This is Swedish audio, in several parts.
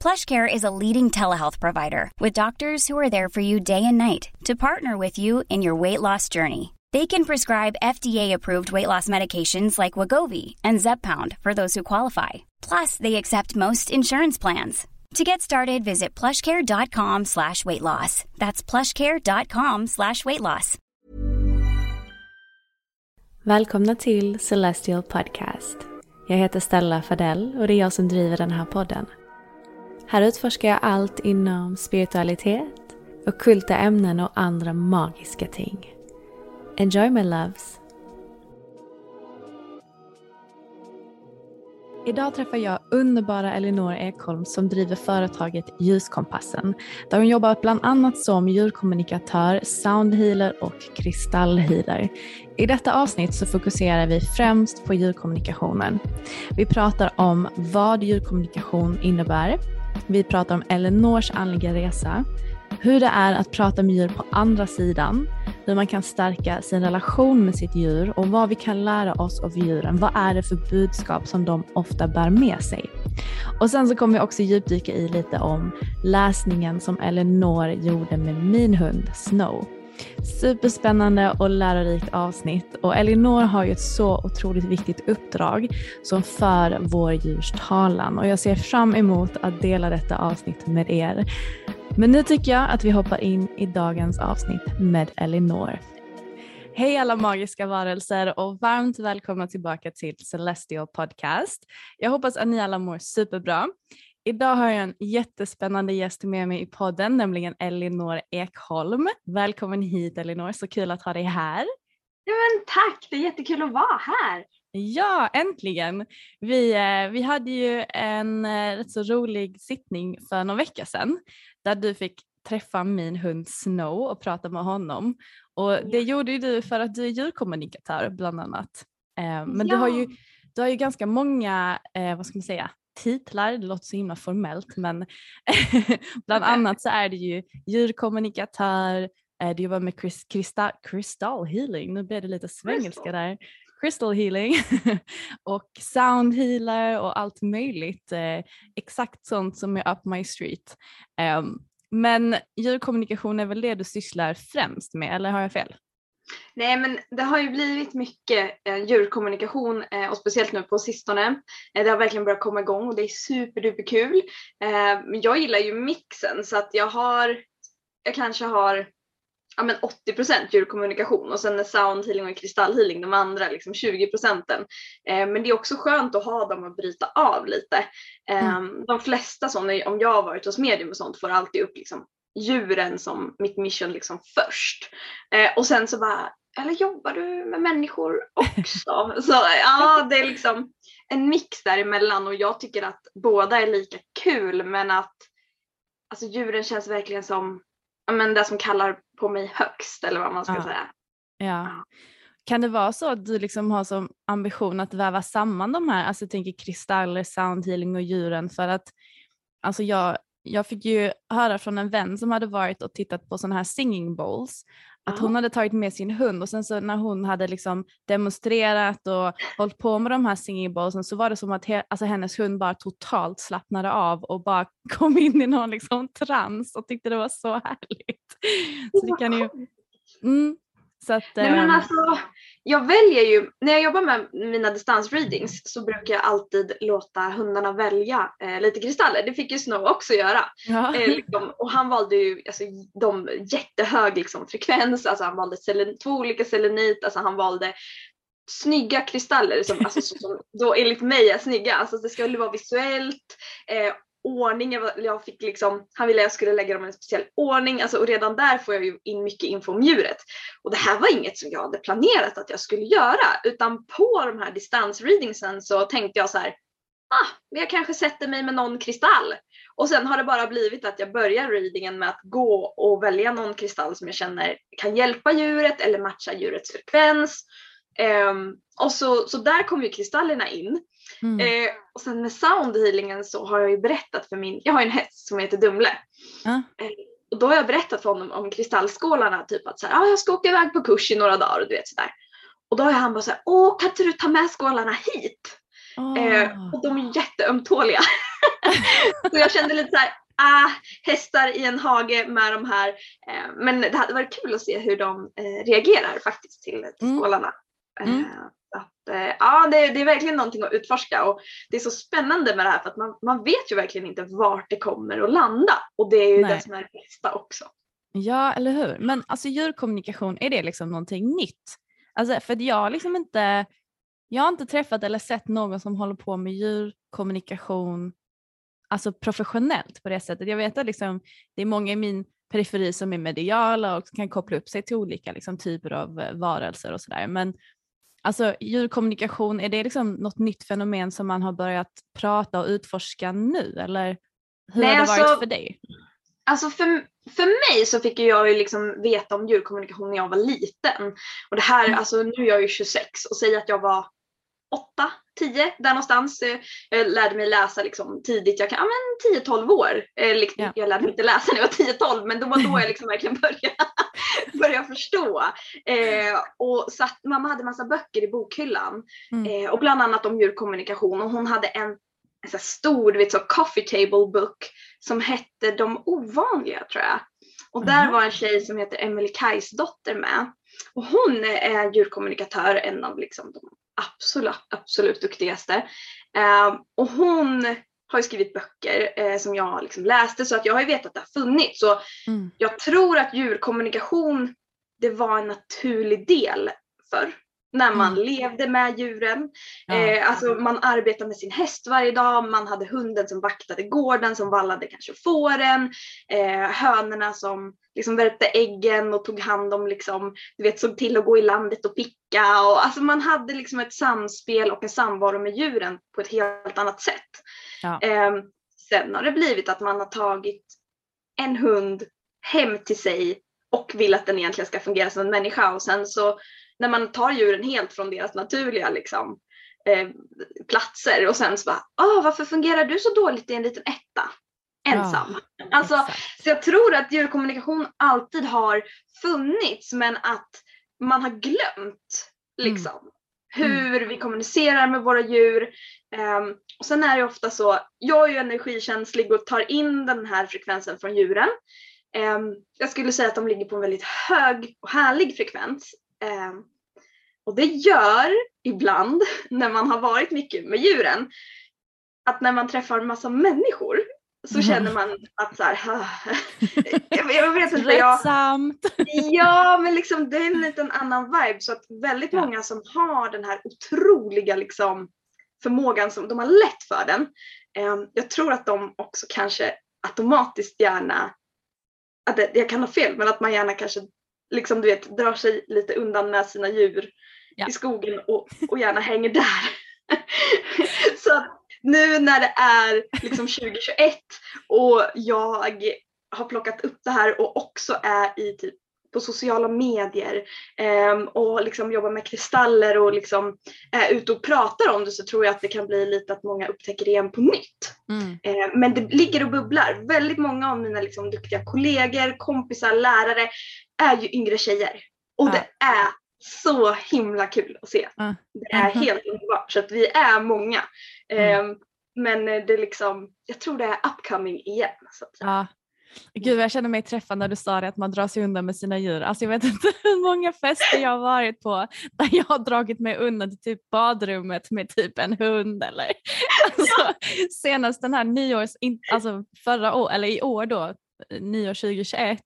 PlushCare is a leading telehealth provider with doctors who are there for you day and night to partner with you in your weight loss journey. They can prescribe FDA-approved weight loss medications like Wagovi and Zepbound for those who qualify. Plus, they accept most insurance plans. To get started, visit plushcare.com slash weight loss. That's plushcare.com slash weight loss. Välkomna till Celestial Podcast. Jag heter Stella Fadell och det är jag som driver den här podden. Här utforskar jag allt inom spiritualitet, ockulta ämnen och andra magiska ting. Enjoy my loves! Idag träffar jag underbara Elinor Ekholm som driver företaget Ljuskompassen. Där hon jobbar bland annat som djurkommunikatör, soundhealer och kristallhealer. I detta avsnitt så fokuserar vi främst på djurkommunikationen. Vi pratar om vad djurkommunikation innebär. Vi pratar om Elinors andliga resa, hur det är att prata med djur på andra sidan, hur man kan stärka sin relation med sitt djur och vad vi kan lära oss av djuren. Vad är det för budskap som de ofta bär med sig? Och sen så kommer vi också djupdyka i lite om läsningen som Elinor gjorde med min hund Snow. Superspännande och lärorikt avsnitt och Elinor har ju ett så otroligt viktigt uppdrag som för vår djurs talan och jag ser fram emot att dela detta avsnitt med er. Men nu tycker jag att vi hoppar in i dagens avsnitt med Elinor. Hej alla magiska varelser och varmt välkomna tillbaka till Celestial Podcast. Jag hoppas att ni alla mår superbra. Idag har jag en jättespännande gäst med mig i podden, nämligen Elinor Ekholm. Välkommen hit Elinor, så kul att ha dig här. Ja, men tack, det är jättekul att vara här. Ja, äntligen! Vi, eh, vi hade ju en eh, rätt så rolig sittning för någon vecka sedan där du fick träffa min hund Snow och prata med honom. Och det gjorde ju du för att du är djurkommunikatör bland annat. Eh, men du, har ju, Ja. du har ju ganska många, vad ska man säga, titlar, det låter så himla formellt men bland annat så är det ju djurkommunikatör, eh, du jobbar med Chris, Krista, crystal healing, nu blev det lite svengelska där, crystal healing och sound healer och allt möjligt, eh, exakt sånt som är up my street. Ehm, men djurkommunikation är väl det du sysslar främst med eller har jag fel? Nej, men det har ju blivit mycket eh, djurkommunikation eh, och speciellt nu på sistone. Eh, det har verkligen börjat komma igång och det är superduperkul. Eh, jag gillar ju mixen så att jag har, jag kanske har ja, men 80% djurkommunikation och sen är soundhealing och kristallhealing de andra liksom 20 procenten. Eh, men det är också skönt att ha dem att bryta av lite. Eh, De flesta som, om jag har varit hos medium och sånt får alltid upp liksom djuren som mitt mission liksom först. Eh, och sen så bara, eller jobbar du med människor också? så ja, det är liksom en mix däremellan och jag tycker att båda är lika kul men att alltså djuren känns verkligen som men det som kallar på mig högst eller vad man ska Ja. säga. Ja. Kan det vara så att du liksom har som ambition att väva samman de här, alltså jag tänker kristaller, soundhealing och djuren för att alltså jag, jag fick ju höra från en vän som hade varit och tittat på sådana här singing bowls att hon hade tagit med sin hund och sen så när hon hade liksom demonstrerat och hållit på med de här singing bowlsen så var det som att he, alltså hennes hund bara totalt slappnade av och bara kom in i någon liksom trans och tyckte det var så härligt. Så det kan ju, Mm. Så att, Nej, men eh, alltså, jag väljer ju, när jag jobbar med mina distansreadings så brukar jag alltid låta hundarna välja eh, lite kristaller. Det fick ju Snow också göra. ja. Eh, liksom, och han valde ju alltså, de jättehög liksom, frekvens, alltså han valde selen, två olika selenit, alltså han valde snygga kristaller som, alltså, som då enligt mig är snygga. Alltså det skulle vara visuellt, eh, ordning, jag, fick liksom, han ville att jag skulle lägga dem i en speciell ordning alltså, och redan där får jag ju in mycket info om djuret. Och det här var inget som jag hade planerat att jag skulle göra utan på de här distansreadingsen så tänkte jag så här, ah, jag kanske sätter mig med någon kristall. Och sen har det bara blivit att jag börjar readingen med att gå och välja någon kristall som jag känner kan hjälpa djuret eller matcha djurets frekvens. Um, och så, så där kom ju kristallerna in. Mm. Eh, och sen med soundhealingen så har jag ju berättat för min, jag har ju en häst som heter Dumle. Ja. Eh, och då har jag berättat för honom om kristallskålarna, typ att så här, ah, jag ska åka iväg på kurs i några dagar och du vet sådär. Och då har han bara såhär, åh kan inte du ta med skålarna hit? Eh, Åh. och de är jätteömtåliga. så jag kände lite såhär, ah, hästar i en hage med de här. Eh, men det hade varit kul att se hur de eh, reagerar faktiskt till, till Mm. skålarna. Eh, Mm. Att, eh, ja, det, det är verkligen någonting att utforska och det är så spännande med det här för att man, man vet ju verkligen inte vart det kommer att landa och det är ju Nej. det som är det bästa också. Ja, eller hur? Men alltså djurkommunikation, är det liksom någonting nytt? Alltså, för jag har liksom inte, jag har inte träffat eller sett någon som håller på med djurkommunikation alltså professionellt på det sättet. Jag vet att liksom, det är många i min periferi som är mediala och kan koppla upp sig till olika liksom, typer av eh, varelser och sådär. Men alltså, djurkommunikation, är det liksom något nytt fenomen som man har börjat prata och utforska nu? Eller hur Nej, har det varit alltså- för dig? Alltså för, för mig så fick jag ju liksom veta om djurkommunikation när jag var liten. Och det här, Mm. alltså nu är jag ju 26 och säg att jag var 8, 10 där någonstans. Eh, Jag lärde mig läsa liksom tidigt, jag kan, ja men 10-12 år. Eh, Ja. Jag lärde mig inte läsa när jag var 10-12 men det var då jag liksom verkligen började, började förstå. Eh, och satt, mamma hade massa böcker i bokhyllan Mm. eh, och bland annat om djurkommunikation och hon hade en, en så stor vet, så coffee table book som hette De ovanliga tror jag. Och där Mhm. var en tjej som heter Emily Kajsdotter med. Och hon är djurkommunikatör, en av liksom de absolut, absolut duktigaste. Eh, och hon har ju skrivit böcker eh, som jag liksom läste så att jag har ju vetat att det har funnits. Så Mm. jag tror att djurkommunikation, det var en naturlig del för när man Mm. levde med djuren. Ja. Eh, alltså man arbetade med sin häst varje dag, man hade hunden som vaktade gården, som vallade kanske fåren, eh, hönorna som liksom värpte äggen och tog hand om, liksom, du vet, såg till att gå i landet och picka. Och, alltså man hade liksom ett samspel och en samvaro med djuren på ett helt annat sätt. Ja. Eh, sen har det blivit att man har tagit en hund hem till sig och vill att den egentligen ska fungera som en människa och sen så när man tar djuren helt från deras naturliga liksom, eh, platser och sen så bara, ah, varför fungerar du så dåligt i en liten etta? Ensam. alltså, Exakt. så jag tror att djurkommunikation alltid har funnits men att man har glömt liksom hur vi kommunicerar med våra djur. Ehm, och sen är det ofta så, jag är ju energikänslig och tar in den här frekvensen från djuren. Ehm, jag skulle säga att de ligger på en väldigt hög och härlig frekvens. Ehm, och det gör ibland, när man har varit mycket med djuren, att när man träffar en massa människor så Mm. känner man att så här, jag, jag vet inte, jag. Ja, men liksom det är en liten annan vibe så att väldigt Ja. många som har den här otroliga liksom förmågan som de har lätt för den. Eh, jag tror att de också kanske automatiskt gärna, att det, jag kan ha fel, men att man gärna kanske liksom du vet drar sig lite undan med sina djur Ja. i skogen och, och gärna hänger där. så nu när det är liksom 2021 och jag har plockat upp det här och också är i typ på sociala medier ehm, och liksom jobbar med kristaller och liksom är ute och pratar om det så tror jag att det kan bli lite att många upptäcker det igen på nytt. Mm. Eh, men det ligger och bubblar. Väldigt många av mina liksom duktiga kollegor, kompisar, lärare är ju yngre tjejer. Och det är så himla kul att se. Det är helt underbart. Så att vi är många. Mm. Eh, men det är liksom, jag tror det är upcoming igen. Så att säga. Ja. Gud jag känner mig träffad när du sa det att man drar sig undan med sina djur. Alltså jag vet inte hur många fester jag har varit på där jag har dragit mig undan till typ badrummet med typ en hund eller alltså, senast den här nyårs, alltså förra år, eller i år då, nyår 2021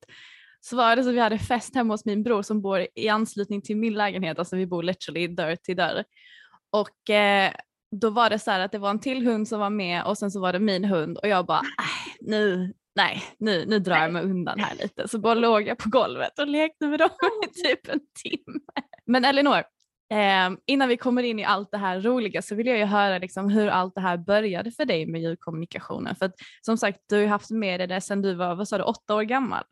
så var det så vi hade fest hemma hos min bror som bor i anslutning till min lägenhet, alltså vi bor literally dörr till dörr. Och eh, då var det så här att det var en till hund som var med och sen så var det min hund och jag bara, äh, nu, nej, nu, nu drar jag mig undan här lite. Så bara låg jag på golvet och lekte med dem i typ en timme. Men Elinor, eh, innan vi kommer in i allt det här roliga så vill jag ju höra liksom hur allt det här började för dig med ljudkommunikationen. För att som sagt, du har haft med dig det sedan du var, vad sa du, åtta år gammal.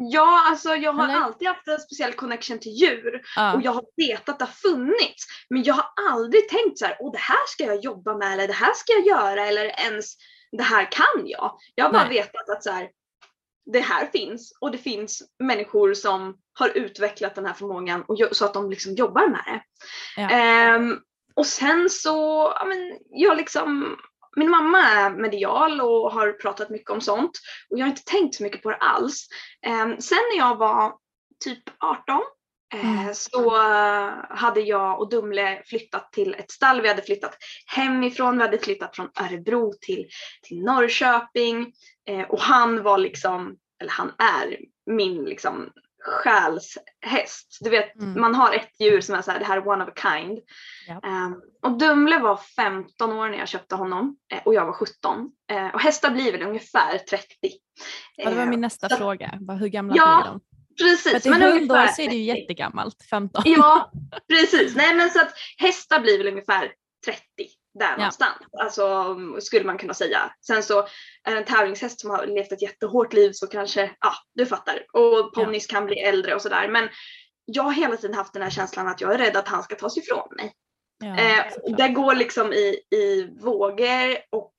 Ja, alltså jag har Eller? alltid haft en speciell connection till djur Ja. och jag har vetat att det har funnits. Men jag har aldrig tänkt så här, åh det här ska jag jobba med eller det här ska jag göra eller ens det här kan jag. Jag har bara Nej. vetat att så här, det här finns och det finns människor som har utvecklat den här förmågan och så att de liksom jobbar med det. Ja. Ehm, och sen så, ja men jag liksom, min mamma är medial och har pratat mycket om sånt och jag har inte tänkt så mycket på det alls. Ehm, sen när jag var typ 18 eh, Mm. så eh, hade jag och Dumle flyttat till ett stall. Vi hade flyttat hemifrån, vi hade flyttat från Örebro till, till Norrköping eh, och han var liksom, eller han är min liksom själshäst. Du vet, Mm. man har ett djur som är så här, det här är one of a kind. Ja. Ehm, och Dumle var 15 år när jag köpte honom eh, och jag var 17. Eh, och hästar blir väl ungefär 30. Ja, det var Eh, min nästa så- fråga, hur gamla Ja, blir de? Precis. För i men hundår så är det ju 30. jättegammalt, 15. Ja, precis. Nej men så att hästar blir väl ungefär 30 där någonstans. Alltså skulle man kunna säga. Sen så är det en tävlingshäst som har levt ett jättehårt liv så kanske, ja du fattar. Och ponnys kan bli äldre och sådär. Men jag har hela tiden haft den här känslan att jag är rädd att han ska tas ifrån mig. Ja, Eh, det går liksom i, i vågor och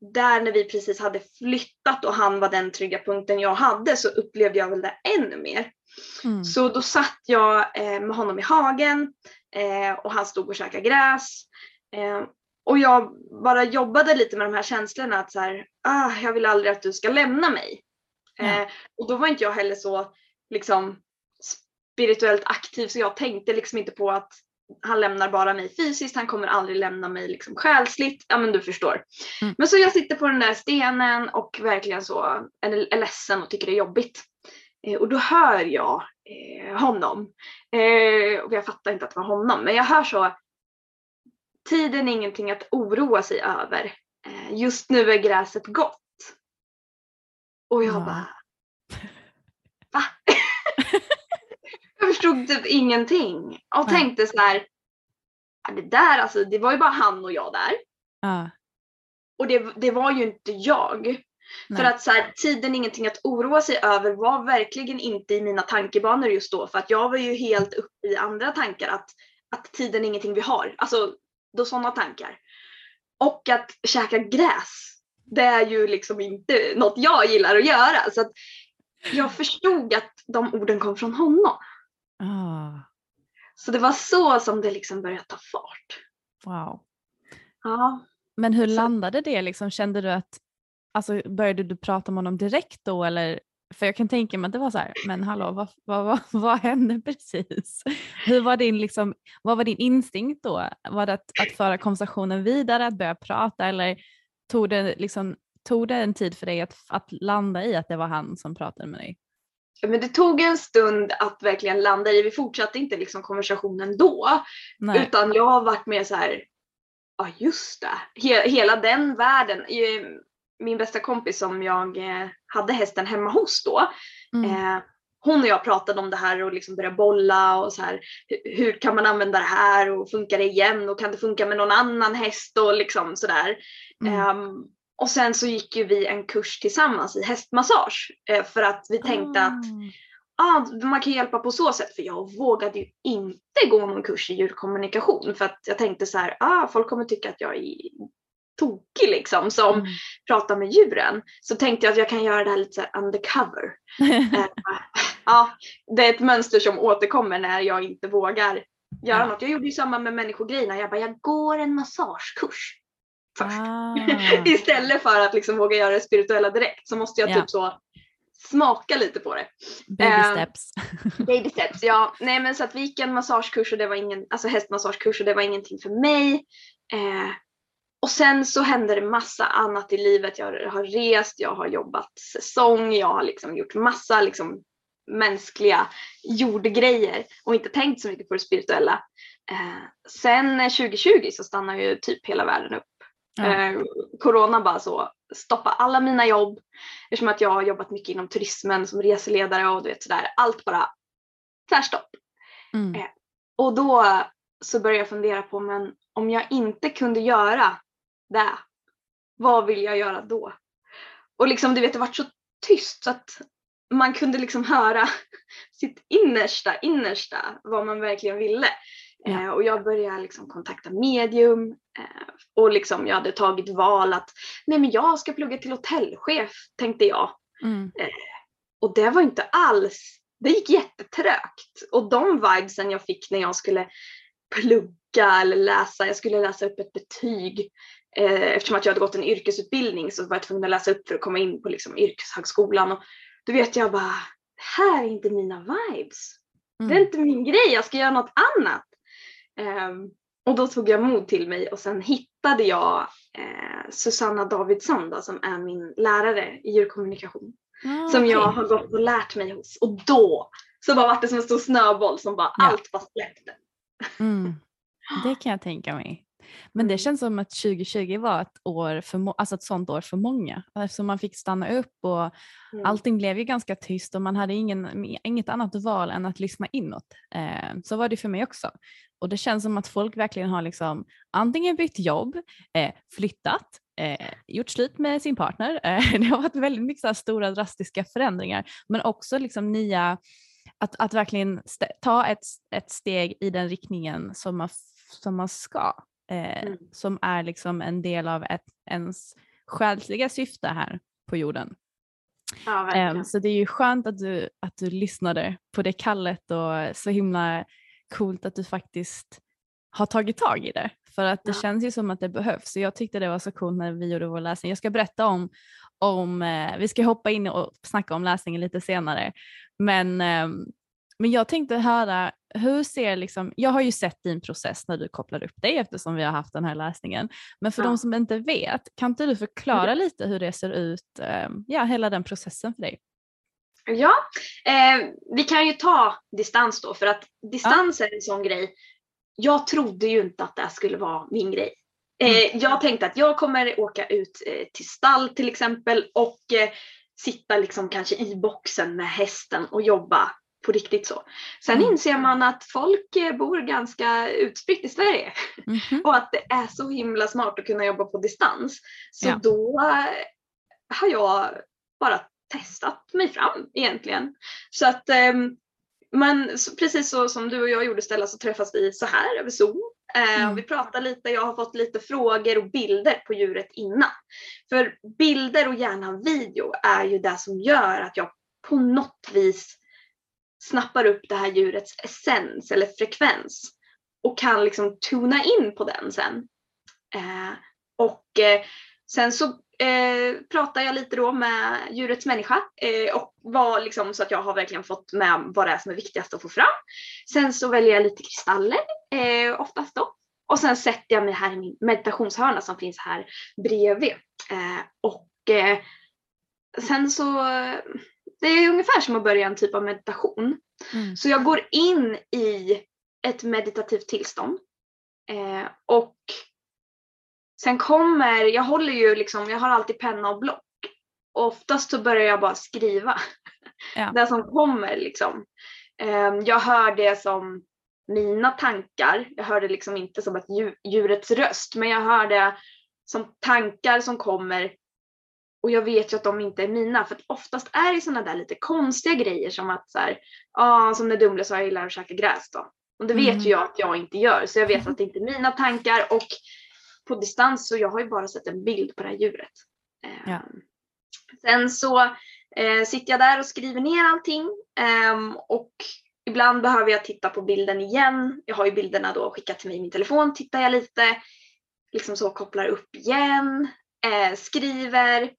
där när vi precis hade flyttat och han var den trygga punkten jag hade så upplevde jag väl det ännu mer. Mm. Så då satt jag eh, med honom i hagen eh, och han stod och käkade gräs. Eh, och jag bara jobbade lite med de här känslorna att så här, ah, jag vill aldrig att du ska lämna mig. Ja. Eh, och då var inte jag heller så liksom spirituellt aktiv så jag tänkte liksom inte på att han lämnar bara mig fysiskt, han kommer aldrig lämna mig liksom själsligt. Ja men du förstår. Mm. Men så jag sitter på den där stenen och verkligen så är, är ledsen och tycker det är jobbigt. Eh, och då hör jag eh, honom. Eh, och jag fattar inte att det var honom, men jag hör så. Tiden är ingenting att oroa sig över. Eh, just nu är gräset gott. Och jag Ja. bara. Va? jag förstod typ ingenting. Och Nej. tänkte så här. "Ja, Det där alltså, det var ju bara han och jag där. Ja, Och det, det var ju inte jag. För nej. att så här, tiden ingenting att oroa sig över var verkligen inte i mina tankebanor just då. För att jag var ju helt uppe i andra tankar att, att tiden är ingenting vi har. Alltså då sådana tankar. Och att käka gräs. Det är ju liksom inte något jag gillar att göra. Så att jag förstod att de orden kom från honom. Ah, Så det var så som det liksom började ta fart. wow. Ja. Men hur Så- landade det? Liksom, kände du att, alltså, började du prata med honom direkt då? Eller? För jag kan tänka mig att det var så här, men hallå, vad, vad, vad, vad hände precis? Hur var din, liksom, vad var din instinkt då? Var det att, att föra konversationen vidare, att börja prata eller tog det, liksom, tog det en tid för dig att, att landa i att det var han som pratade med dig? Men det tog en stund att verkligen landa i. Vi fortsatte inte liksom konversationen då. Nej. Utan jag har varit med så här, ja just det, He- hela den världen. Min bästa kompis som jag eh, hade hästen hemma hos då, Mm. eh, hon och jag pratade om det här och liksom började bolla och så här, hu- hur kan man använda det här och funkar det igen och kan det funka med någon annan häst och liksom sådär. Mm. Ehm, och sen så gick ju vi en kurs tillsammans i hästmassage eh, för att vi tänkte att Ah. ah, man kan hjälpa på så sätt. För jag vågade ju inte gå någon kurs i djurkommunikation för att jag tänkte så här, ah, folk kommer tycka att jag är tokig liksom som Mm. pratar med djuren. Så tänkte jag att jag kan göra det här lite så här undercover. Eh, ja, det är ett mönster som återkommer när jag inte vågar göra Ja. något. Jag gjorde ju samma med människogrejerna. Jag bara, jag går en massagekurs först. Ah. Istället för att liksom våga göra det spirituella direkt så måste jag Ja. typ så smaka lite på det. Baby Eh, steps. Baby steps, ja. Nej men så att vi gick en massagekurs och det var ingen, alltså hästmassagekurs och det var ingenting för mig. Eh, och sen så hände det massa annat i livet. Jag har rest, jag har jobbat säsong, jag har liksom gjort massa liksom mänskliga jordgrejer och inte tänkt så mycket på det spirituella. Eh, sen 2020 så stannar ju typ hela världen upp. Ja. Eh, corona bara så stoppa alla mina jobb. Eftersom att jag har jobbat mycket inom turismen som reseledare och du vet sådär. Allt bara tvärstopp. Mm. Eh, Och då så började jag fundera på men om jag inte kunde göra det, vad vill jag göra då? Och liksom du vet det vart så tyst så att man kunde liksom höra sitt innersta, innersta, vad man verkligen ville. Ja. Eh, och jag började liksom kontakta medium eh, och liksom jag hade tagit val att nej men jag ska plugga till hotellchef tänkte jag. Mm. Och det var inte alls, det gick jättetrögt. Och de vibesen jag fick när jag skulle plugga eller läsa, jag skulle läsa upp ett betyg. Eh, eftersom att jag hade gått en yrkesutbildning så var jag tvungen att läsa upp för att komma in på liksom yrkeshögskolan. Och då vet jag bara, det här är inte mina vibes. Det är Mm. inte min grej, jag ska göra något annat. Ehm, och då tog jag mod till mig och sen hittade jag eh, Susanna Davidsson då, som är min lärare i djurkommunikation Ah, som jag okej. har gått och lärt mig hos. Och då så bara vart det som en stor snöboll som bara Ja. allt bara släppte. Mm. Det kan jag tänka mig. Men det känns som att 2020 var ett, år för alltså ett sånt år för många. Eftersom man fick stanna upp och Mm. allting blev ju ganska tyst och man hade ingen, inget annat val än att lyssna inåt. Eh, så var det för mig också. Och det känns som att folk verkligen har liksom antingen bytt jobb, eh, flyttat, eh, gjort slut med sin partner. Eh, det har varit väldigt mycket stora drastiska förändringar men också liksom nya att, att verkligen ta ett, ett steg i den riktningen som man, som man ska. Eh, Mm. Som är liksom en del av ett, ens själsliga syfte här på jorden. Ja. Ehm, så det är ju skönt att du, att du lyssnade på det kallet och så himla coolt att du faktiskt har tagit tag i det. För att det Ja. känns ju som att det behövs. Så jag tyckte det var så coolt när vi gjorde vår läsning. Jag ska berätta om, om eh, vi ska hoppa in och snacka om läsningen lite senare. Men, ehm, men jag tänkte höra, hur ser liksom, jag har ju sett din process när du kopplar upp dig eftersom vi har haft den här läsningen. Men för Ja. de som inte vet, kan inte du förklara lite hur det ser ut, ehm, ja hela den processen för dig? Ja, eh, vi kan ju ta distans då för att distans är en sån grej. Jag trodde ju inte att det skulle vara min grej. Eh, jag tänkte att jag kommer åka ut eh, till stall till exempel och eh, sitta liksom kanske i boxen med hästen och jobba på riktigt så. Sen Mm. inser man att folk eh, bor ganska utspritt i Sverige. Mhm. och att det är så himla smart att kunna jobba på distans. Så Ja. då eh, har jag bara testat mig fram egentligen. Så att ehm, men precis så som du och jag gjorde Stella så träffas vi så här över Zoom. Eh, Mm. vi pratar lite, jag har fått lite frågor och bilder på djuret innan. För bilder och gärna video är ju det som gör att jag på något vis snappar upp det här djurets essens eller frekvens och kan liksom tona in på den sen. Eh, och eh, sen så eh, pratar jag lite då med djurets människa eh, och vad liksom, så att jag har verkligen fått med vad det är som är viktigast att få fram. Sen så väljer jag lite kristaller eh, oftast då. Och sen sätter jag mig här i min meditationshörna som finns här bredvid. Eh, och eh, sen så, det är ungefär som att börja en typ av meditation. Mm. Så jag går in i ett meditativt tillstånd. Eh, och sen kommer, jag håller ju liksom, jag har alltid penna och block. Och oftast så börjar jag bara skriva. Ja. Det som kommer liksom. Eh, jag hör det som mina tankar. Jag hör det liksom inte som ett dju- djurets röst, men jag hör det som tankar som kommer och jag vet ju att de inte är mina för att oftast är det sådana där lite konstiga grejer som att så här, ja som när Dumle sa jag gillar att käka gräs då. Och det vet Mm. ju jag att jag inte gör så jag vet att det inte är mina tankar och på distans så jag har ju bara sett en bild på det här djuret. Eh, Ja. Sen så eh, sitter jag där och skriver ner allting ehm, och ibland behöver jag titta på bilden igen. Jag har ju bilderna då skickat till mig i min telefon, tittar jag lite, liksom så kopplar upp igen, eh, skriver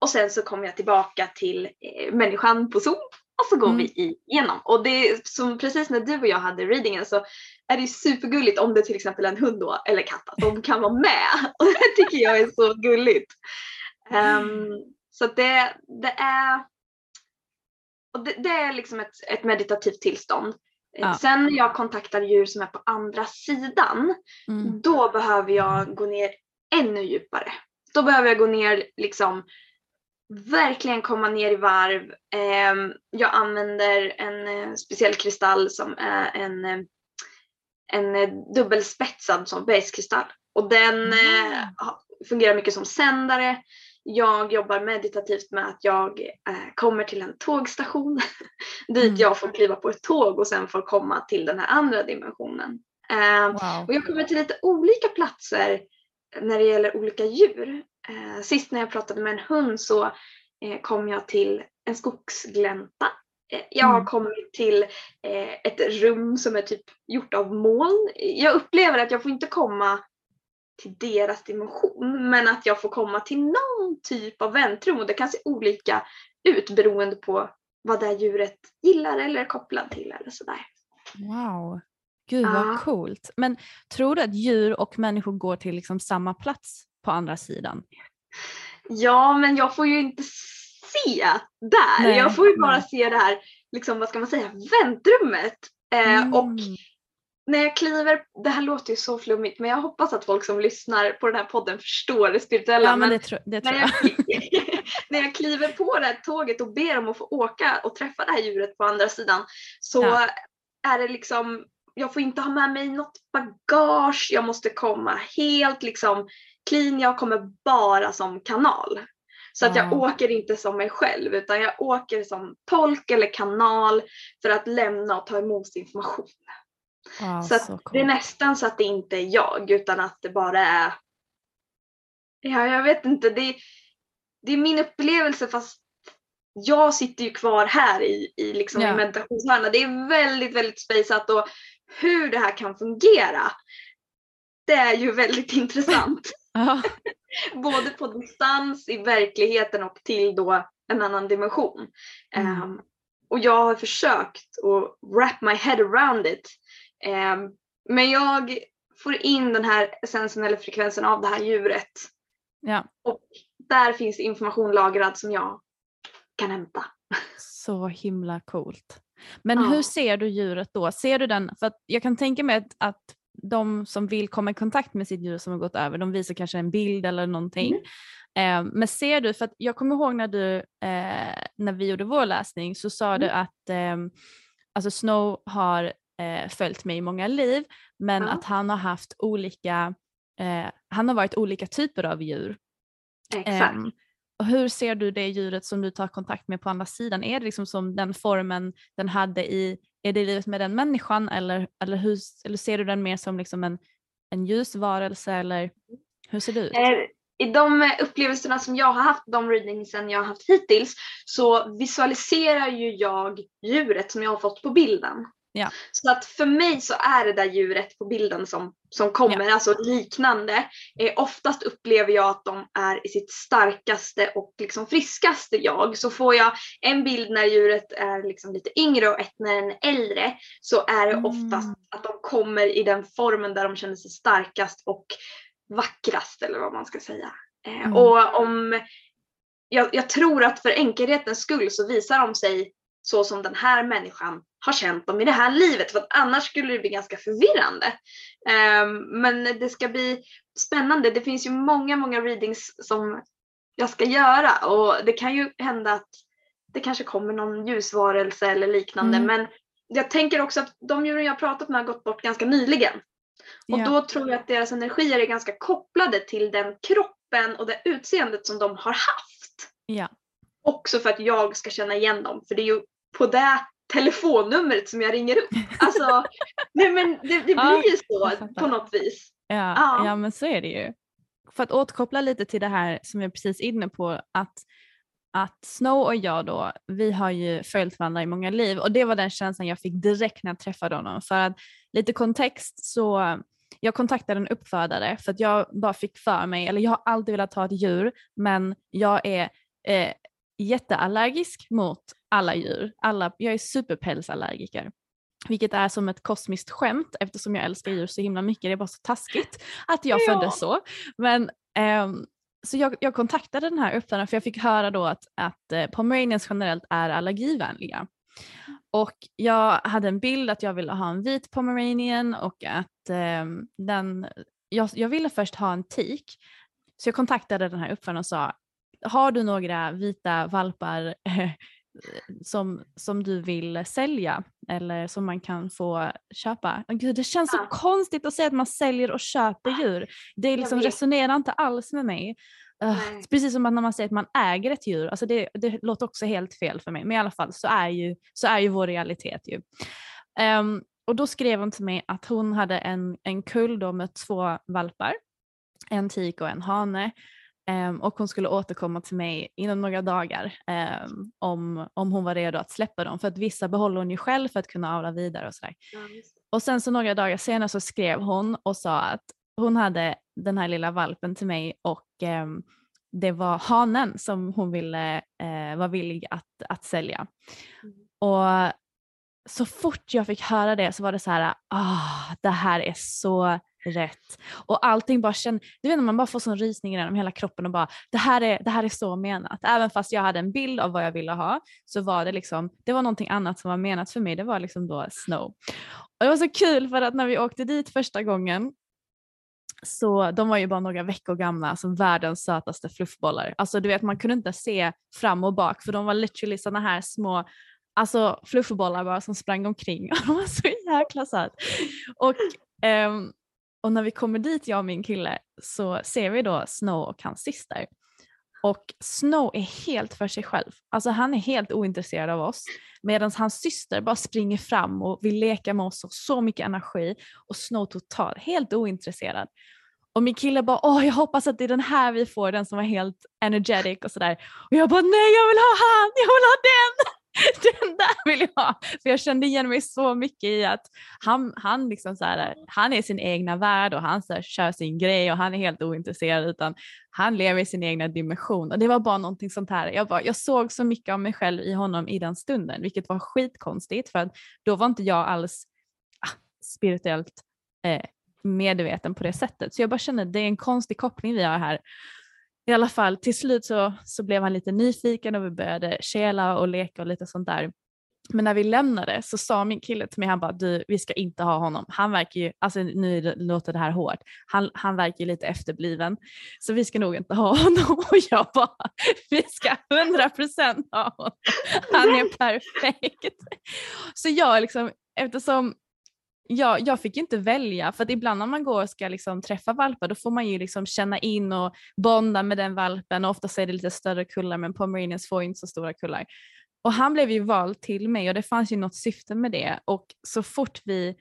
och sen så kommer jag tillbaka till eh, människan på Zoom och så går Mm. vi igenom. Och det är som precis när du och jag hade readingen så är det supergulligt om det till exempel är en hund då, eller katt, att de kan vara med. Och det tycker jag är så gulligt. Ehm, så det, det är och det, det är liksom ett, ett meditativt tillstånd. Eh, Ja. Sen när jag kontaktar djur som är på andra sidan, Mm. då behöver jag gå ner ännu djupare. Då behöver jag gå ner liksom verkligen komma ner i varv. Ehm, jag använder en eh, speciell kristall som är en, eh, en eh, dubbelspetsad som bergskristall. Och den ha- fungerar mycket som sändare. Jag jobbar meditativt med att jag kommer till en tågstation dit Mm. jag får kliva på ett tåg och sen får komma till den här andra dimensionen. Ehm, Wow. och jag kommer till lite olika platser när det gäller olika djur. Eh, sist när jag pratade med en hund så eh, kom jag till en skogsglänta. Eh, jag har Mm. kommit till eh, ett rum som är typ gjort av moln. Jag upplever att jag får inte komma till deras dimension men att jag får komma till någon typ av väntrum och det kan se olika ut beroende på vad det här djuret gillar eller är kopplad till eller sådär. Wow. Gud Ja. vad coolt. Men tror du att djur och människor går till liksom samma plats på andra sidan? Ja, men jag får ju inte se där. Nej, jag får ju bara se det här, liksom, vad ska man säga, väntrummet. Eh, Och Mm. när jag kliver, det här låter ju så flummigt, men jag hoppas att folk som lyssnar på den här podden förstår det spirituella. Ja men det, tro, det tror när, jag. jag, när jag kliver på det här tåget och ber om att få åka och träffa det här djuret på andra sidan så Ja. är det liksom, jag får inte ha med mig något bagage, jag måste komma helt liksom clean, jag kommer bara som kanal. Så att jag Wow. åker inte som mig själv utan jag åker som tolk eller kanal för att lämna och ta emot information. Wow, så så det är nästan så att det inte är jag utan att det bara är Ja, jag vet inte. Det är, det är min upplevelse fast jag sitter ju kvar här i, i, liksom Ja. i meditationshörnan. Det är väldigt, väldigt spejsat och hur det här kan fungera det är ju väldigt intressant. Både på distans, i verkligheten och till då en annan dimension. Mm. Ehm, och jag har försökt att wrap my head around it. Ehm, men jag får in den här essensen eller frekvensen av det här djuret. ja, Och där finns information lagrad som jag kan hämta. så himla coolt. Men Ja. hur ser du djuret då? Ser du den, för jag kan tänka mig att, att de som vill komma i kontakt med sitt djur som har gått över, de visar kanske en bild eller någonting. Mm. Eh, men ser du, för att jag kommer ihåg när du, eh, när vi gjorde vår läsning så sa du Mm. att ehm, alltså Snow har eh, följt mig i många liv men Ja. att han har haft olika, eh, han har varit olika typer av djur. Exakt. Ehm, och hur ser du det djuret som du tar kontakt med på andra sidan? Är det liksom som den formen den hade i, är det livet med den människan eller, eller, hur, eller ser du den mer som liksom en, en ljusvarelse eller hur ser det ut? Eh, I de upplevelserna som jag har haft, de readingsen jag har haft hittills, så visualiserar ju jag djuret som jag har fått på bilden. Ja. Så att för mig så är det där djuret på bilden som, som kommer, alltså liknande. Eh, oftast upplever jag att de är i sitt starkaste och liksom friskaste jag. Så får jag en bild när djuret är liksom lite yngre och ett när den är äldre så är det Mm. oftast att de kommer i den formen där de känner sig starkast och vackrast eller vad man ska säga. Eh, Mm. Och om jag, jag tror att för enkelhetens skull så visar de sig så som den här människan har känt dem i det här livet. För att annars skulle det bli ganska förvirrande. Ehm, men det ska bli spännande. Det finns ju många, många readings som jag ska göra och det kan ju hända att det kanske kommer någon ljusvarelse eller liknande. Mm. Men jag tänker också att de djuren jag har pratat med har gått bort ganska nyligen. Och Ja. då tror jag att deras energier är ganska kopplade till den kroppen och det utseendet som de har haft. Ja. Också för att jag ska känna igen dem. För det är ju på det telefonnumret som jag ringer upp. Alltså, nej men det, det Ja, blir ju så på något vis. Ja, Ja. ja, men så är det ju. För att återkoppla lite till det här som jag precis inne på, att, att Snow och jag då, vi har ju följt varandra i många liv och det var den känslan jag fick direkt när jag träffade honom. För att lite kontext så, jag kontaktade en uppfödare för att jag bara fick för mig, eller jag har alltid velat ha ett djur, men jag är eh, jätteallergisk mot alla djur. Alla, jag är superpälsallergiker. Vilket är som ett kosmiskt skämt eftersom jag älskar djur så himla mycket. Det är bara så taskigt att jag Ja. föddes så. Men, ehm, så jag, jag kontaktade den här uppfödaren för jag fick höra då att, att eh, pomeranians generellt är allergivänliga. Och jag hade en bild att jag ville ha en vit pomeranian och att ehm, den, jag, jag ville först ha en tik. Så jag kontaktade den här uppfödaren och sa, har du några vita valpar eh, som, som du vill sälja eller som man kan få köpa? Gud, det känns så Ja. konstigt att säga att man säljer och köper djur. Det liksom resonerar inte alls med mig. Nej. precis som att när man säger att man äger ett djur, alltså det, det låter också helt fel för mig. Men i alla fall så är ju, så är ju vår realitet ju. Ehm, och då skrev hon till mig att hon hade en, en kull då med två valpar, en tik och en hane. Ehm, och hon skulle återkomma till mig inom några dagar ehm, om, om hon var redo att släppa dem. För att vissa behåller hon ju själv för att kunna avla vidare och sådär. Just. Och sen så några dagar senare så skrev hon och sa att hon hade den här lilla valpen till mig och ehm, det var hanen som hon ville, eh, var villig att, att sälja. Mm. Och så fort jag fick höra det så var det så här, ah, det här är så rätt. Och allting bara kände, du vet när man bara får sån rysning genom hela kroppen och bara, det här, är, det här är så menat. Även fast jag hade en bild av vad jag ville ha så var det liksom, det var någonting annat som var menat för mig, det var liksom då snow. Och det var så kul för att när vi åkte dit första gången så de var ju bara några veckor gamla som världens sötaste fluffbollar. Alltså du vet man kunde inte se fram och bak för de var literally såna här små alltså fluffbollar bara som sprang omkring och de var så jäkla söt. Och, um, och när vi kommer dit jag och min kille så ser vi då Snow och hans syster. Och Snow är helt för sig själv. Alltså han är helt ointresserad av oss. Medan hans syster bara springer fram och vill leka med oss och så mycket energi. Och Snow totalt helt ointresserad. Och min kille bara åh jag hoppas att det är den här vi får, den som var helt energetic och sådär. Och jag bara nej jag vill ha han, jag vill ha den! Den där vill jag ha! För jag kände igen mig så mycket i att han, han, liksom så här, han är sin egna värld och han så här, kör sin grej och han är helt ointresserad utan han lever i sin egna dimension. Och det var bara någonting sånt här. Jag, bara, jag såg så mycket av mig själv i honom i den stunden vilket var skitkonstigt för att då var inte jag alls ah, spirituellt eh, medveten på det sättet. Så jag bara kände det är en konstig koppling vi har här. I alla fall till slut så, så blev han lite nyfiken och vi började kela och leka och lite sånt där. Men när vi lämnade så sa min kille till mig, han bara du vi ska inte ha honom. Han verkar ju, alltså nu låter det här hårt, han, han verkar ju lite efterbliven. Så vi ska nog inte ha honom. Och jag bara, vi ska 100% ha honom. Han är perfekt. Så jag liksom, eftersom jag, jag fick inte välja för att ibland när man går och ska liksom träffa valpar då får man ju liksom känna in och bonda med den valpen och ofta är det lite större kullar men pomeranians får inte så stora kullar. Och han blev ju vald till mig och det fanns ju något syfte med det och så fort vi,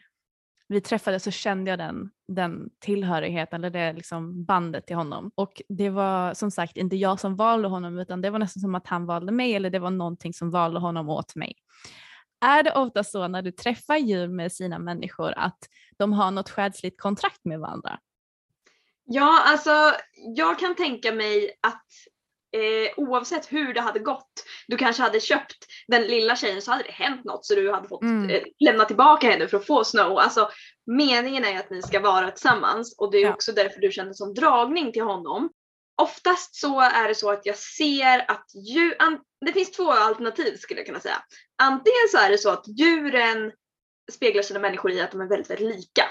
vi träffades så kände jag den, den tillhörigheten eller det liksom bandet till honom. Och det var som sagt inte jag som valde honom utan det var nästan som att han valde mig eller det var någonting som valde honom åt mig. Är det ofta så när du träffar djur med sina människor att de har något själsligt kontrakt med varandra? Ja, alltså jag kan tänka mig att eh, oavsett hur det hade gått, du kanske hade köpt den lilla tjejen så hade det hänt något så du hade fått Mm. eh, lämna tillbaka henne för att få Snow. Alltså meningen är att ni ska vara tillsammans och det är Ja. också därför du kände som dragning till honom. Oftast så är det så att jag ser att djur, an, det finns två alternativ skulle jag kunna säga. Antingen så är det så att djuren speglar sina människor i att de är väldigt, väldigt lika.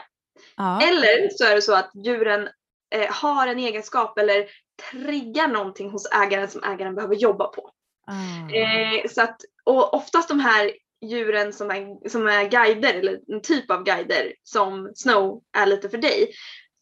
Ja. Eller så är det så att djuren eh, har en egenskap eller triggar någonting hos ägaren som ägaren behöver jobba på. Ah. Eh, så att, och oftast de här djuren som är, som är guider eller en typ av guider som Snow är lite för dig.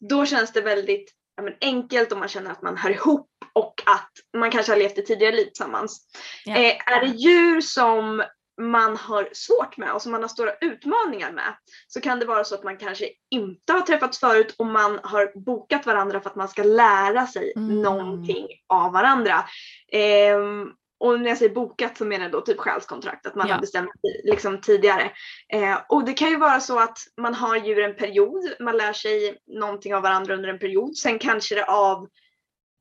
Då känns det väldigt ja, men enkelt och man känner att man hör ihop och att man kanske har levt ett tidigare liv tillsammans. Ja. Eh, är det djur som man har svårt med och som man har stora utmaningar med så kan det vara så att man kanske inte har träffats förut och man har bokat varandra för att man ska lära sig Mm. någonting av varandra. Ehm, och när jag säger bokat så menar jag då typ själskontrakt, att man Ja. har bestämt liksom tidigare. Eh, och det kan ju vara så att man har djur en period, man lär sig någonting av varandra under en period, sen kanske det av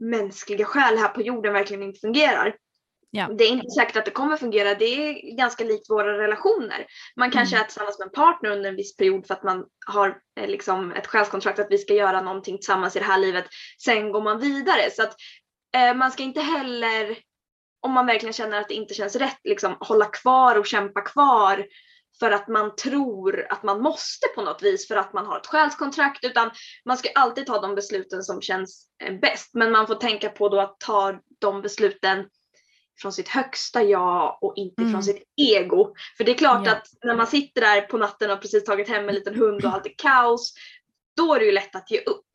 mänskliga skäl här på jorden verkligen inte fungerar. Ja. Det är inte säkert att det kommer fungera. Det är ganska likt våra relationer. Man kanske Mm. är tillsammans med en partner under en viss period för att man har eh, liksom ett själskontrakt att vi ska göra någonting tillsammans i det här livet. Sen går man vidare. Så att eh, man ska inte heller, om man verkligen känner att det inte känns rätt, liksom hålla kvar och kämpa kvar för att man tror att man måste på något vis för att man har ett själskontrakt utan man ska alltid ta de besluten som känns eh, bäst. Men man får tänka på då att ta de besluten från sitt högsta jag och inte Mm. från sitt ego. För det är klart Ja. att när man sitter där på natten och precis tagit hem en liten hund och allt är kaos, då är det ju lätt att ge upp.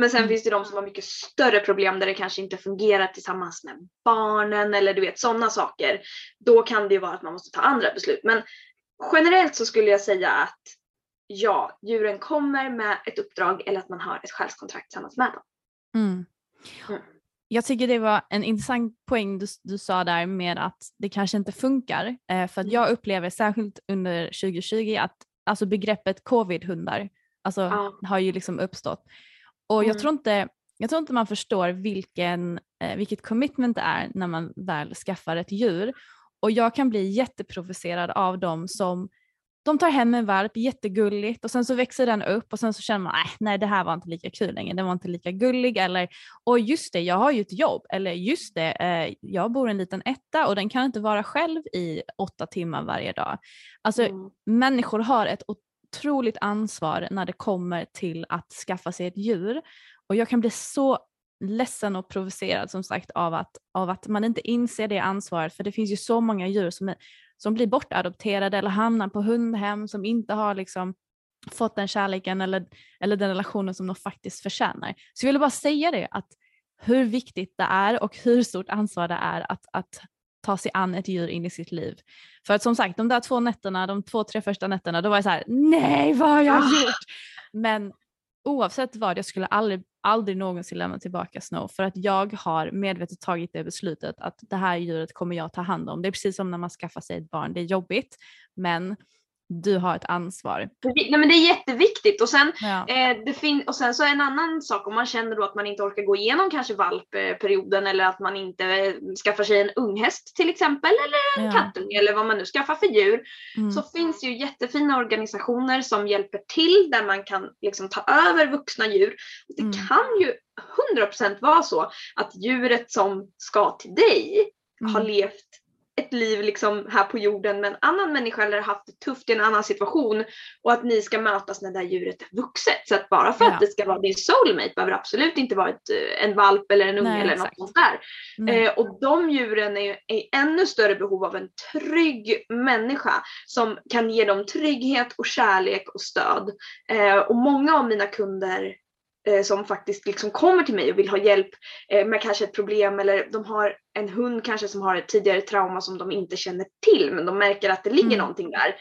Men sen Mm. finns det de som har mycket större problem där det kanske inte fungerar tillsammans med barnen eller du vet sådana saker. Då kan det ju vara att man måste ta andra beslut. Men generellt så skulle jag säga att ja, djuren kommer med ett uppdrag eller att man har ett själskontrakt tillsammans med dem. Mm. Mm. Jag tycker det var en intressant poäng du, du sa där med att det kanske inte funkar. Eh, för att Mm. jag upplever särskilt under 2020 att alltså begreppet covid-hundar alltså, Ja. har ju liksom uppstått. Och jag, Mm. tror inte, jag tror inte man förstår vilken, eh, vilket commitment det är när man väl skaffar ett djur. Och jag kan bli jätteprovocerad av dem som de tar hem en valp, jättegulligt och sen så växer den upp och sen så känner man äh, nej det här var inte lika kul längre, den var inte lika gullig eller och just det jag har ju ett jobb eller just det eh, jag bor i en liten etta och den kan inte vara själv i åtta timmar varje dag. Alltså Mm. människor har ett otroligt ansvar när det kommer till att skaffa sig ett djur och jag kan bli så ledsen och provocerad som sagt av att, av att man inte inser det ansvaret för det finns ju så många djur som, är, som blir bortadopterade eller hamnar på hundhem som inte har liksom fått den kärleken eller, eller den relationen som de faktiskt förtjänar. Så jag ville bara säga det att hur viktigt det är och hur stort ansvar det är att, att ta sig an ett djur in i sitt liv. För att som sagt de där två nätterna, de två tre första nätterna, då var jag så här, nej vad har jag Ah. gjort? Men oavsett vad, jag skulle aldrig, aldrig någonsin lämna tillbaka Snow för att jag har medvetet tagit det beslutet att det här djuret kommer jag ta hand om. Det är precis som när man skaffar sig ett barn, det är jobbigt men du har ett ansvar. Nej, men det är jätteviktigt och sen, Ja. eh, det fin- och sen så är en annan sak om man känner då att man inte orkar gå igenom kanske valpperioden eller att man inte eh, skaffar sig en unghäst till exempel eller en Ja. kattunge eller vad man nu skaffar för djur. Mm. Så finns ju jättefina organisationer som hjälper till där man kan liksom ta över vuxna djur. Det Mm. kan ju 100% vara så att djuret som ska till dig har Mm. levt ett liv liksom här på jorden med en annan människa eller haft det tufft i en annan situation och att ni ska mötas när det här djuret är vuxet. Så att bara för Ja. att det ska vara din soulmate behöver absolut inte vara ett, eh, en valp eller en unge Nej, eller något sånt där. Nej. Eh, och de djuren är i ännu större behov av en trygg människa som kan ge dem trygghet och kärlek och stöd. Eh, och många av mina kunder som faktiskt liksom kommer till mig och vill ha hjälp eh, med kanske ett problem eller de har en hund kanske som har ett tidigare trauma som de inte känner till men de märker att det ligger Mm. någonting där.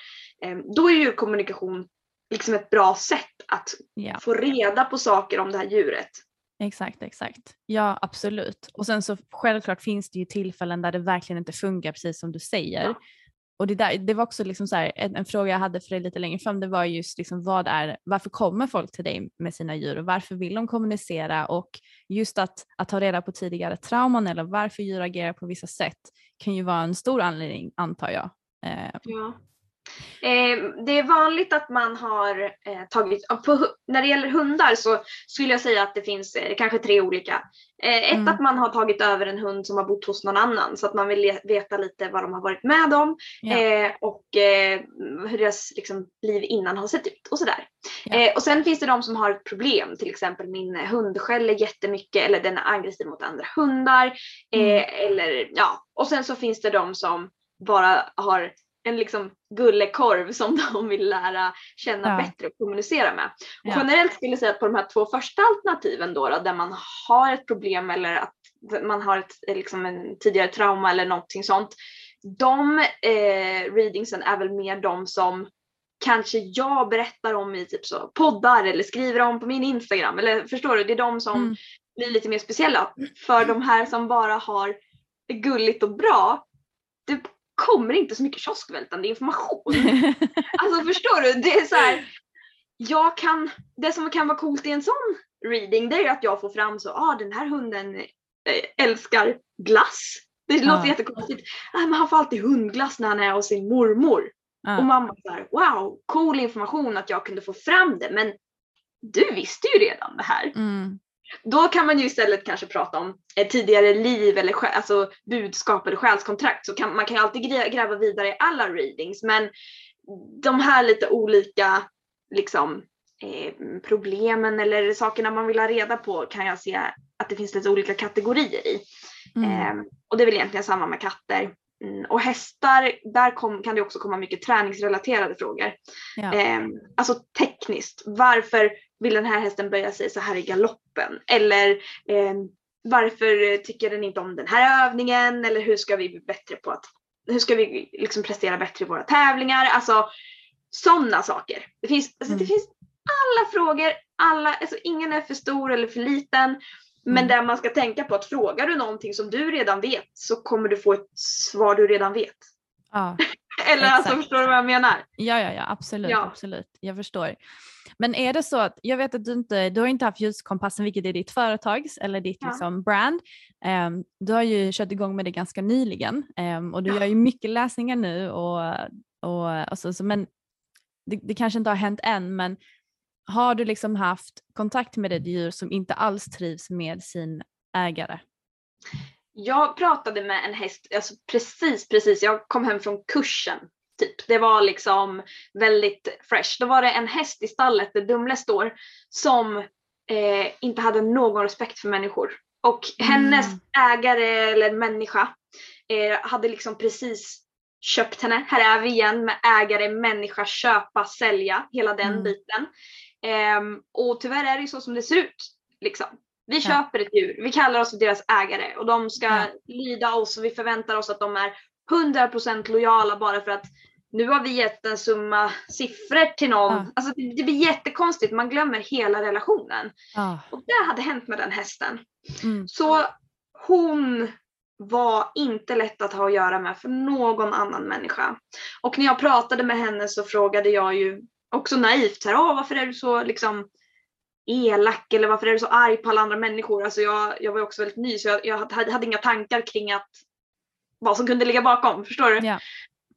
Eh, då är ju kommunikation liksom ett bra sätt att Ja. få reda på saker om det här djuret. Exakt, exakt. Ja, absolut. Och sen så självklart finns det ju tillfällen där det verkligen inte funkar, precis som du säger. Ja. Och det, där, det var också liksom så här, en, en fråga jag hade för dig lite längre fram, det var just liksom vad är, varför kommer folk till dig med sina djur och varför vill de kommunicera och just att, att ta reda på tidigare trauman eller varför djur agerar på vissa sätt kan ju vara en stor anledning antar jag. Eh, Ja. Eh, det är vanligt att man har eh, tagit, på, när det gäller hundar så skulle jag säga att det finns eh, kanske tre olika. Eh, ett Mm. att man har tagit över en hund som har bott hos någon annan så att man vill veta lite vad de har varit med om eh, och eh, hur deras liksom, liv innan har sett ut och sådär. Eh, och sen finns det de som har ett problem, till exempel min hund skäller jättemycket eller den är aggressiv mot andra hundar. Eh, Mm. eller, ja. Och sen så finns det de som bara har en liksom gullekorv som de vill lära känna Ja. bättre och kommunicera med. Och Ja. generellt skulle jag säga att på de här två första alternativen då, då där man har ett problem eller att man har ett, liksom en tidigare trauma eller någonting sånt. De eh, readingsen är väl mer de som kanske jag berättar om i typ så poddar eller skriver om på min Instagram. Eller förstår du? Det är de som Mm. blir lite mer speciella. För de här som bara har det gulligt och bra, det kommer inte så mycket kioskvältande information. Alltså förstår du? Det är så här, jag kan, det som kan vara coolt i en sån reading det är ju att jag får fram så, ah den här hunden eh, älskar glass. Det låter Ja. jättekonstigt. Ah, men han får alltid hundglass när han är hos sin mormor. Ja. Och mamma såhär, wow, cool information att jag kunde få fram det. Men du visste ju redan det här. Mm. Då kan man ju istället kanske prata om tidigare liv eller alltså budskap eller själskontrakt. Så kan, man kan ju alltid grä- gräva vidare i alla readings. Men de här lite olika liksom, eh, problemen eller sakerna man vill ha reda på kan jag se att det finns lite olika kategorier i. Mm. Eh, och det är väl egentligen samma med katter. Mm, och hästar, där kom, kan det också komma mycket träningsrelaterade frågor. Ja. Eh, alltså tekniskt, varför vill den här hästen böja sig så här i galoppen? Eller eh, varför tycker den inte om den här övningen? Eller hur ska vi bli bättre på att, hur ska vi liksom prestera bättre i våra tävlingar? Alltså sådana saker. Det finns, alltså, det Mm. finns alla frågor, alla, alltså, ingen är för stor eller för liten. Men Mm. där man ska tänka på att frågar du någonting som du redan vet så kommer du få ett svar du redan vet. Ja. Eller alltså förstår du vad jag menar? Ja, ja, ja, absolut, Ja. absolut. Jag förstår. Men är det så att, jag vet att du inte, du har inte haft ljuskompassen, vilket är ditt företags eller ditt Ja. liksom, brand. Ehm, du har ju kört igång med det ganska nyligen ehm, och du Ja. gör ju mycket läsningar nu och, och, och så, så, men det, det kanske inte har hänt än, men har du liksom haft kontakt med ett djur som inte alls trivs med sin ägare? Jag pratade med en häst, alltså precis precis, jag kom hem från kursen. Typ. Det var liksom väldigt fresh. Då var det en häst i stallet där Dumle står som eh, inte hade någon respekt för människor. Och hennes Mm. ägare eller människa eh, hade liksom precis köpt henne. Här är vi igen med ägare, människa, köpa, sälja, hela den Mm. biten. Ehm, och tyvärr är det ju så som det ser ut. Liksom. Vi Ja. köper ett djur, vi kallar oss för deras ägare och de ska Ja. lyda oss och vi förväntar oss att de är 100% lojala bara för att nu har vi gett en summa siffror till någon. Ja. Alltså det, det blir jättekonstigt, man glömmer hela relationen. Ah, Och det hade hänt med den hästen. mm, Så hon var inte lätt att ha att göra med för någon annan människa. Och när jag pratade med henne så frågade jag ju också naivt så här, varför är du så liksom elak eller varför är du så arg på alla andra människor? Alltså jag, jag var också väldigt ny så jag, jag hade, hade inga tankar kring att vad som kunde ligga bakom, förstår du? Ja.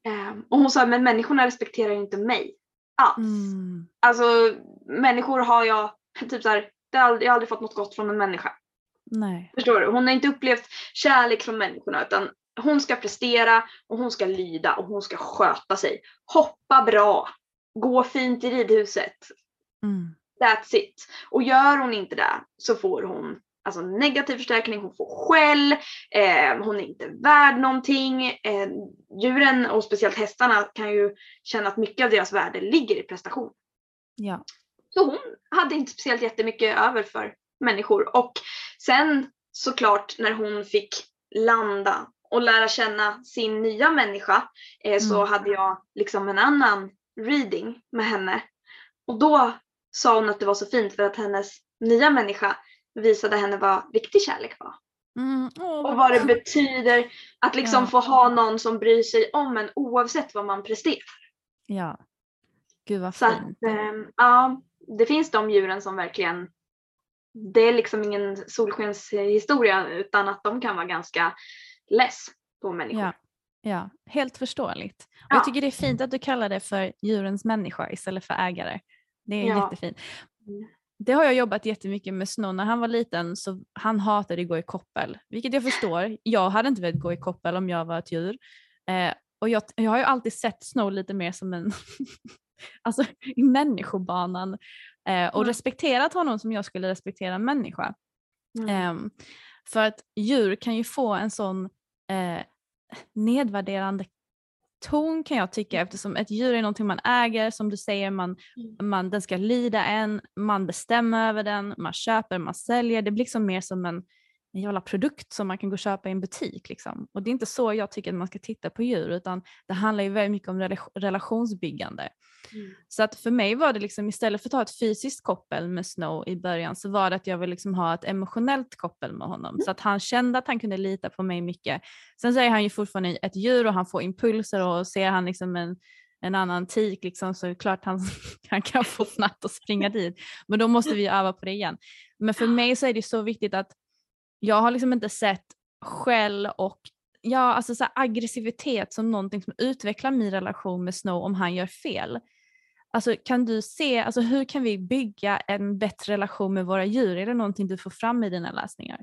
Ehm, och hon sa, men människorna respekterar inte mig alls. mm, Alltså människor har jag, typ så här, jag har aldrig fått något gott från en människa. nej. Förstår du? Hon har inte upplevt kärlek från människorna utan hon ska prestera och hon ska lyda och hon ska sköta sig. Hoppa bra. Gå fint i ridhuset. Mm, That's it. Och gör hon inte det så får hon alltså, negativ förstärkning, hon får skäll, eh, hon är inte värd någonting. Eh, djuren och speciellt hästarna kan ju känna att mycket av deras värde ligger i prestation. ja. Så hon hade inte speciellt jättemycket över för människor. Och sen såklart när hon fick landa och lära känna sin nya människa eh, så Mm. hade jag liksom en annan reading med henne. Och då sa hon att det var så fint för att hennes nya människa visade henne vad riktig kärlek var. Mm, åh, Och vad det betyder att liksom Ja. få ha någon som bryr sig om en oavsett vad man presterar. Ja. Gud vad Så att, fint. ehm, ja, det finns de djuren som verkligen, det är liksom ingen solskenshistoria utan att de kan vara ganska less på människor. Ja. Ja, helt förståeligt. Ja. Jag tycker det är fint att du kallar det för djurens människa istället för ägare. Det är Ja. jättefint. Mm. Det har jag jobbat jättemycket med Snow. När han var liten så han hatade att gå i koppel, vilket jag förstår. Jag hade inte velat gå i koppel om jag var ett djur. Eh, och jag, jag har ju alltid sett Snow lite mer som en, alltså i människobanan eh, och Mm. respekterat honom som jag skulle respektera en människa. Mm. Ehm, för att djur kan ju få en sån eh, nedvärderande ton kan jag tycka eftersom ett djur är någonting man äger, som du säger, man, man, den ska lyda en, man bestämmer över den, man köper, man säljer. Det blir liksom mer som en, en jävla produkt som man kan gå och köpa i en butik. Liksom. Och det är inte så jag tycker att man ska titta på djur utan det handlar ju väldigt mycket om rela- relationsbyggande. Mm. Så att för mig var det liksom istället för att ta ett fysiskt koppel med Snow i början så var det att jag ville liksom ha ett emotionellt koppel med honom så att han kände att han kunde lita på mig mycket. Sen så är han ju fortfarande ett djur och han får impulser och ser han liksom en, en annan tik liksom, så är det klart han, han kan få fnatt och springa dit. Men då måste vi öva på det igen. Men för mig så är det så viktigt att jag har liksom inte sett skäll och ja, alltså så aggressivitet som någonting som utvecklar min relation med Snow om han gör fel. Alltså kan du se, alltså hur kan vi bygga en bättre relation med våra djur? Är det någonting du får fram i dina läsningar?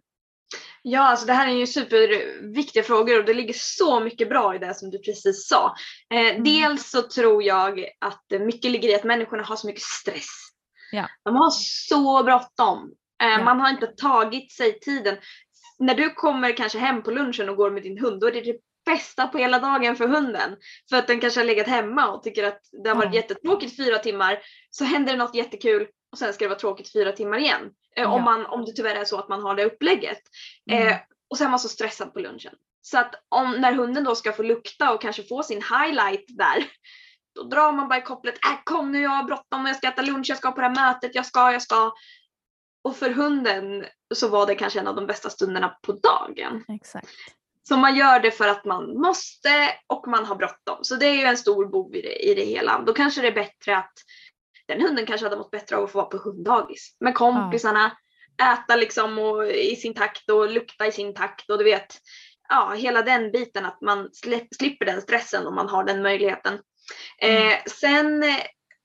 Ja, alltså det här är ju superviktiga frågor och det ligger så mycket bra i det som du precis sa. Eh, mm. Dels så tror jag att mycket ligger i att människorna har så mycket stress. Ja. De har så bråttom. Ja. Man har inte tagit sig tiden. När du kommer kanske hem på lunchen och går med din hund, då är det det bästa på hela dagen för hunden. För att den kanske har legat hemma och tycker att det har varit mm. jättetråkigt fyra timmar. Så händer det något jättekul och sen ska det vara tråkigt fyra timmar igen. Ja. om, man, om det tyvärr är så att man har det upplägget. Mm. Eh, och sen är man så stressad på lunchen. Så att om, när hunden då ska få lukta och kanske få sin highlight där. Då drar man bara i kopplet. Äh, kom nu jag har bråttom och jag ska äta lunch, jag ska på det här mötet, jag ska, jag ska. Och för hunden så var det kanske en av de bästa stunderna på dagen. Exakt. Så man gör det för att man måste och man har bråttom. Så det är ju en stor bov i det, i det hela. Då kanske det är bättre att den hunden kanske hade mått bättre av att få vara på hunddagis med kompisarna, ja. äta liksom och, i sin takt och lukta i sin takt och du vet, ja hela den biten att man slipper den stressen om man har den möjligheten. Mm. Eh, sen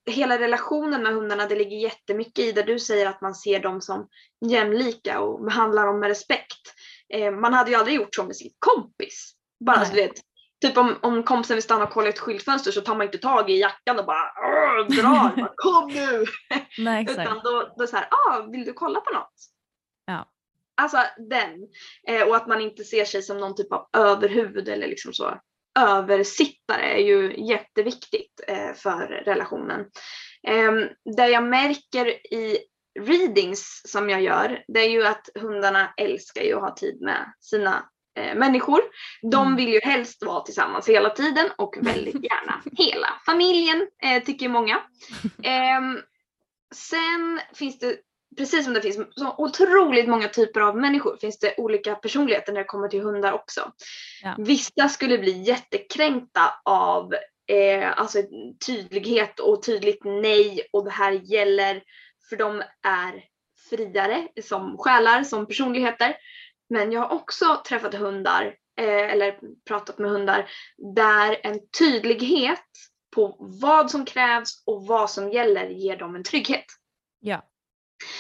hela relationen med hundarna, det ligger jättemycket i där du säger att man ser dem som jämlika och behandlar dem med respekt. Eh, man hade ju aldrig gjort så med sin kompis. Bara så vet, typ om, om kompisen vill stanna och kolla ett skyltfönster så tar man inte tag i jackan och bara drar. bara, Kom nu! Nej, exakt. Utan då, då så här, ah, vill du kolla på något? Ja. Alltså den. Eh, och att man inte ser sig som någon typ av överhuvud eller liksom så översittare är ju jätteviktigt eh, för relationen. Eh, det jag märker i readings som jag gör, det är ju att hundarna älskar ju att ha tid med sina eh, människor. De mm. vill ju helst vara tillsammans hela tiden och väldigt gärna hela familjen, eh, tycker många. Eh, sen finns det, precis som det finns så otroligt många typer av människor, finns det olika personligheter när det kommer till hundar också. Ja. Vissa skulle bli jättekränkta av eh, alltså tydlighet och tydligt nej och det här gäller för de är friare som själar, som personligheter. Men jag har också träffat hundar, eh, eller pratat med hundar, där en tydlighet på vad som krävs och vad som gäller ger dem en trygghet. Ja.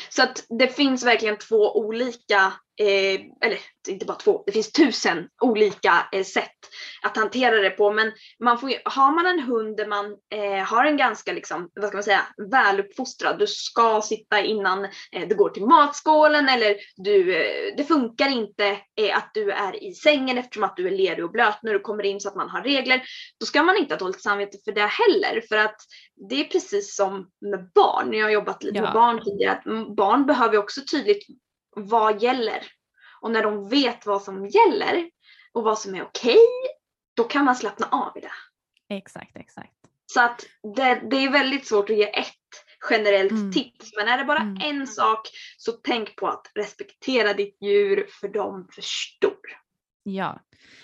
Så att det finns verkligen två olika Eh, eller inte bara två, det finns tusen olika eh, sätt att hantera det på. Men man får, har man en hund där man eh, har en ganska liksom, vad ska man säga, väluppfostrad, du ska sitta innan eh, du går till matskålen eller du, eh, det funkar inte eh, att du är i sängen eftersom att du är ledig och blöt när du kommer in så att man har regler. Då ska man inte ha dåligt samvete för det heller. För att det är precis som med barn, jag har jobbat lite ja. med barn tidigare, barn behöver också tydligt vad gäller. Och när de vet vad som gäller och vad som är okej, okay, då kan man slappna av i det. Exakt, exakt. Så att det, det är väldigt svårt att ge ett generellt mm. tips. Men är det bara mm. en sak så tänk på att respektera ditt djur för de förstår. Ja,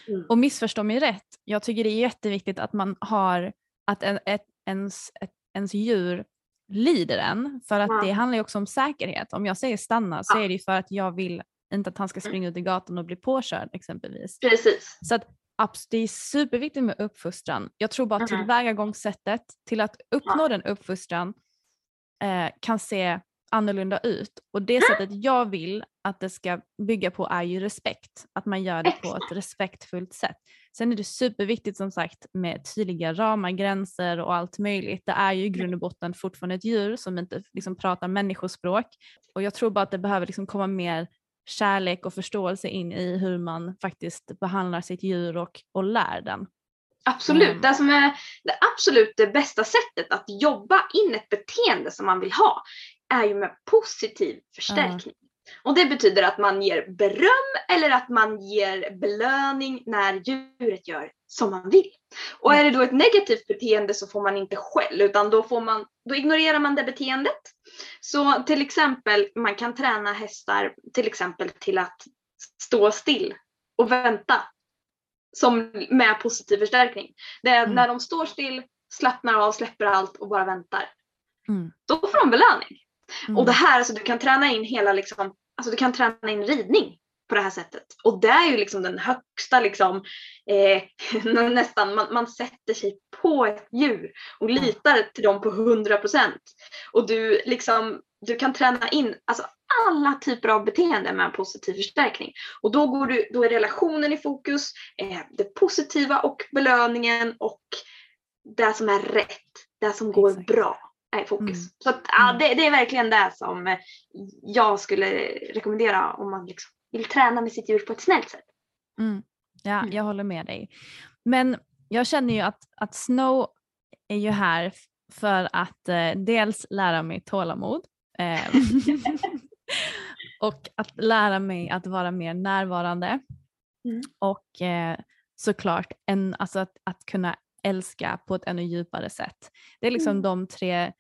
mm. och missförstå mig rätt. Jag tycker det är jätteviktigt att man har att en, ett, ens, ett, ens djur lider en för att ja. det handlar ju också om säkerhet. Om jag säger stanna så ja. är det för att jag vill inte att han ska springa ut i gatan och bli påkörd exempelvis. Precis. Så att det är superviktigt med uppfostran. Jag tror bara mm. tillvägagångssättet till att uppnå ja. den uppfostran eh, kan se annorlunda ut. Och det sättet jag vill att det ska bygga på är ju respekt. Att man gör det på ett respektfullt sätt. Sen är det superviktigt som sagt med tydliga ramar, gränser och allt möjligt. Det är ju i grund och botten fortfarande ett djur som inte liksom pratar människospråk. Och jag tror bara att det behöver liksom komma mer kärlek och förståelse in i hur man faktiskt behandlar sitt djur och, och lär den. Absolut, mm. det som är det absolut det bästa sättet att jobba in ett beteende som man vill ha är ju med positiv förstärkning. Mm. Och det betyder att man ger beröm eller att man ger belöning när djuret gör som man vill. Och är det då ett negativt beteende så får man inte skäll utan då, får man, då ignorerar man det beteendet. Så till exempel, man kan träna hästar till exempel till att stå still och vänta. Som med positiv förstärkning. Det är mm. när de står still, slappnar av, släpper allt och bara väntar. Mm. Då får de belöning. Mm. Och det här, alltså du kan träna in hela liksom, alltså du kan träna in ridning på det här sättet. Och det är ju liksom den högsta liksom, eh, nästan, man, man sätter sig på ett djur och litar till dem på 100 procent. Och du liksom, du kan träna in alltså, alla typer av beteenden med en positiv förstärkning. Och då, går du, då är relationen i fokus, eh, det positiva och belöningen och det som är rätt, det som går Exakt. bra är i fokus. Mm. Så att, ja, mm. det, det, är verkligen det som jag skulle rekommendera om man liksom vill träna med sitt djur på ett snällt sätt. Mm. Ja, mm. jag håller med dig. Men jag känner ju att, att Snow är ju här för att eh, dels lära mig tålamod eh, och att lära mig att vara mer närvarande mm. och eh, såklart en, alltså att, att kunna älska på ett ännu djupare sätt. Det är liksom mm. de tre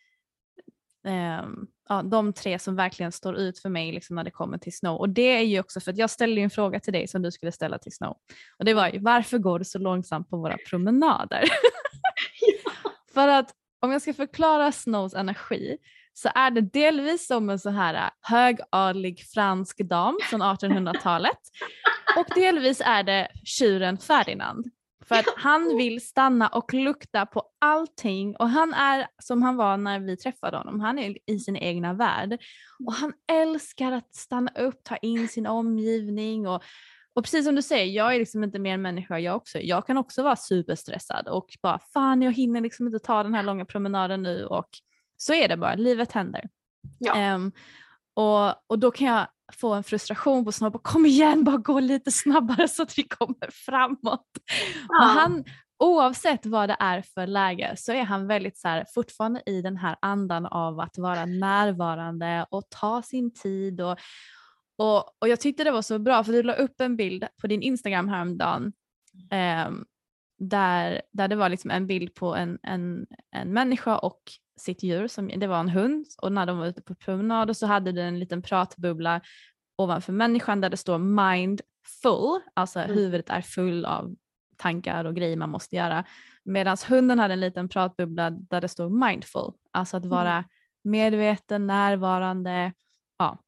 eh, ja, de tre som verkligen står ut för mig liksom när det kommer till Snow. Och det är ju också för att jag ställde en fråga till dig som du skulle ställa till Snow. Och det var ju varför går du så långsamt på våra promenader? ja. För att om jag ska förklara Snows energi så är det delvis som en så här äh, högadlig fransk dam från 1800-talet och delvis är det tjuren Ferdinand. För att han vill stanna och lukta på allting och han är som han var när vi träffade honom. Han är i sin egna värld och han älskar att stanna upp, ta in sin omgivning och, och precis som du säger, jag är liksom inte mer människa jag också. Jag kan också vara superstressad och bara fan jag hinner liksom inte ta den här långa promenaden nu och så är det bara, livet händer. Ja. Um, och, och då kan jag få en frustration på Snow. Kom igen, bara gå lite snabbare så att vi kommer framåt. Ja. Och han, oavsett vad det är för läge så är han väldigt så här, fortfarande i den här andan av att vara närvarande och ta sin tid. Och, och, och jag tyckte det var så bra för du la upp en bild på din Instagram häromdagen eh, där, där det var liksom en bild på en, en, en människa och sitt djur, som, det var en hund och när de var ute på promenad så hade den en liten pratbubbla ovanför människan där det står mindful, alltså mm. huvudet är full av tankar och grejer man måste göra. Medan hunden hade en liten pratbubbla där det står mindful, alltså att vara mm. medveten, närvarande. Ja.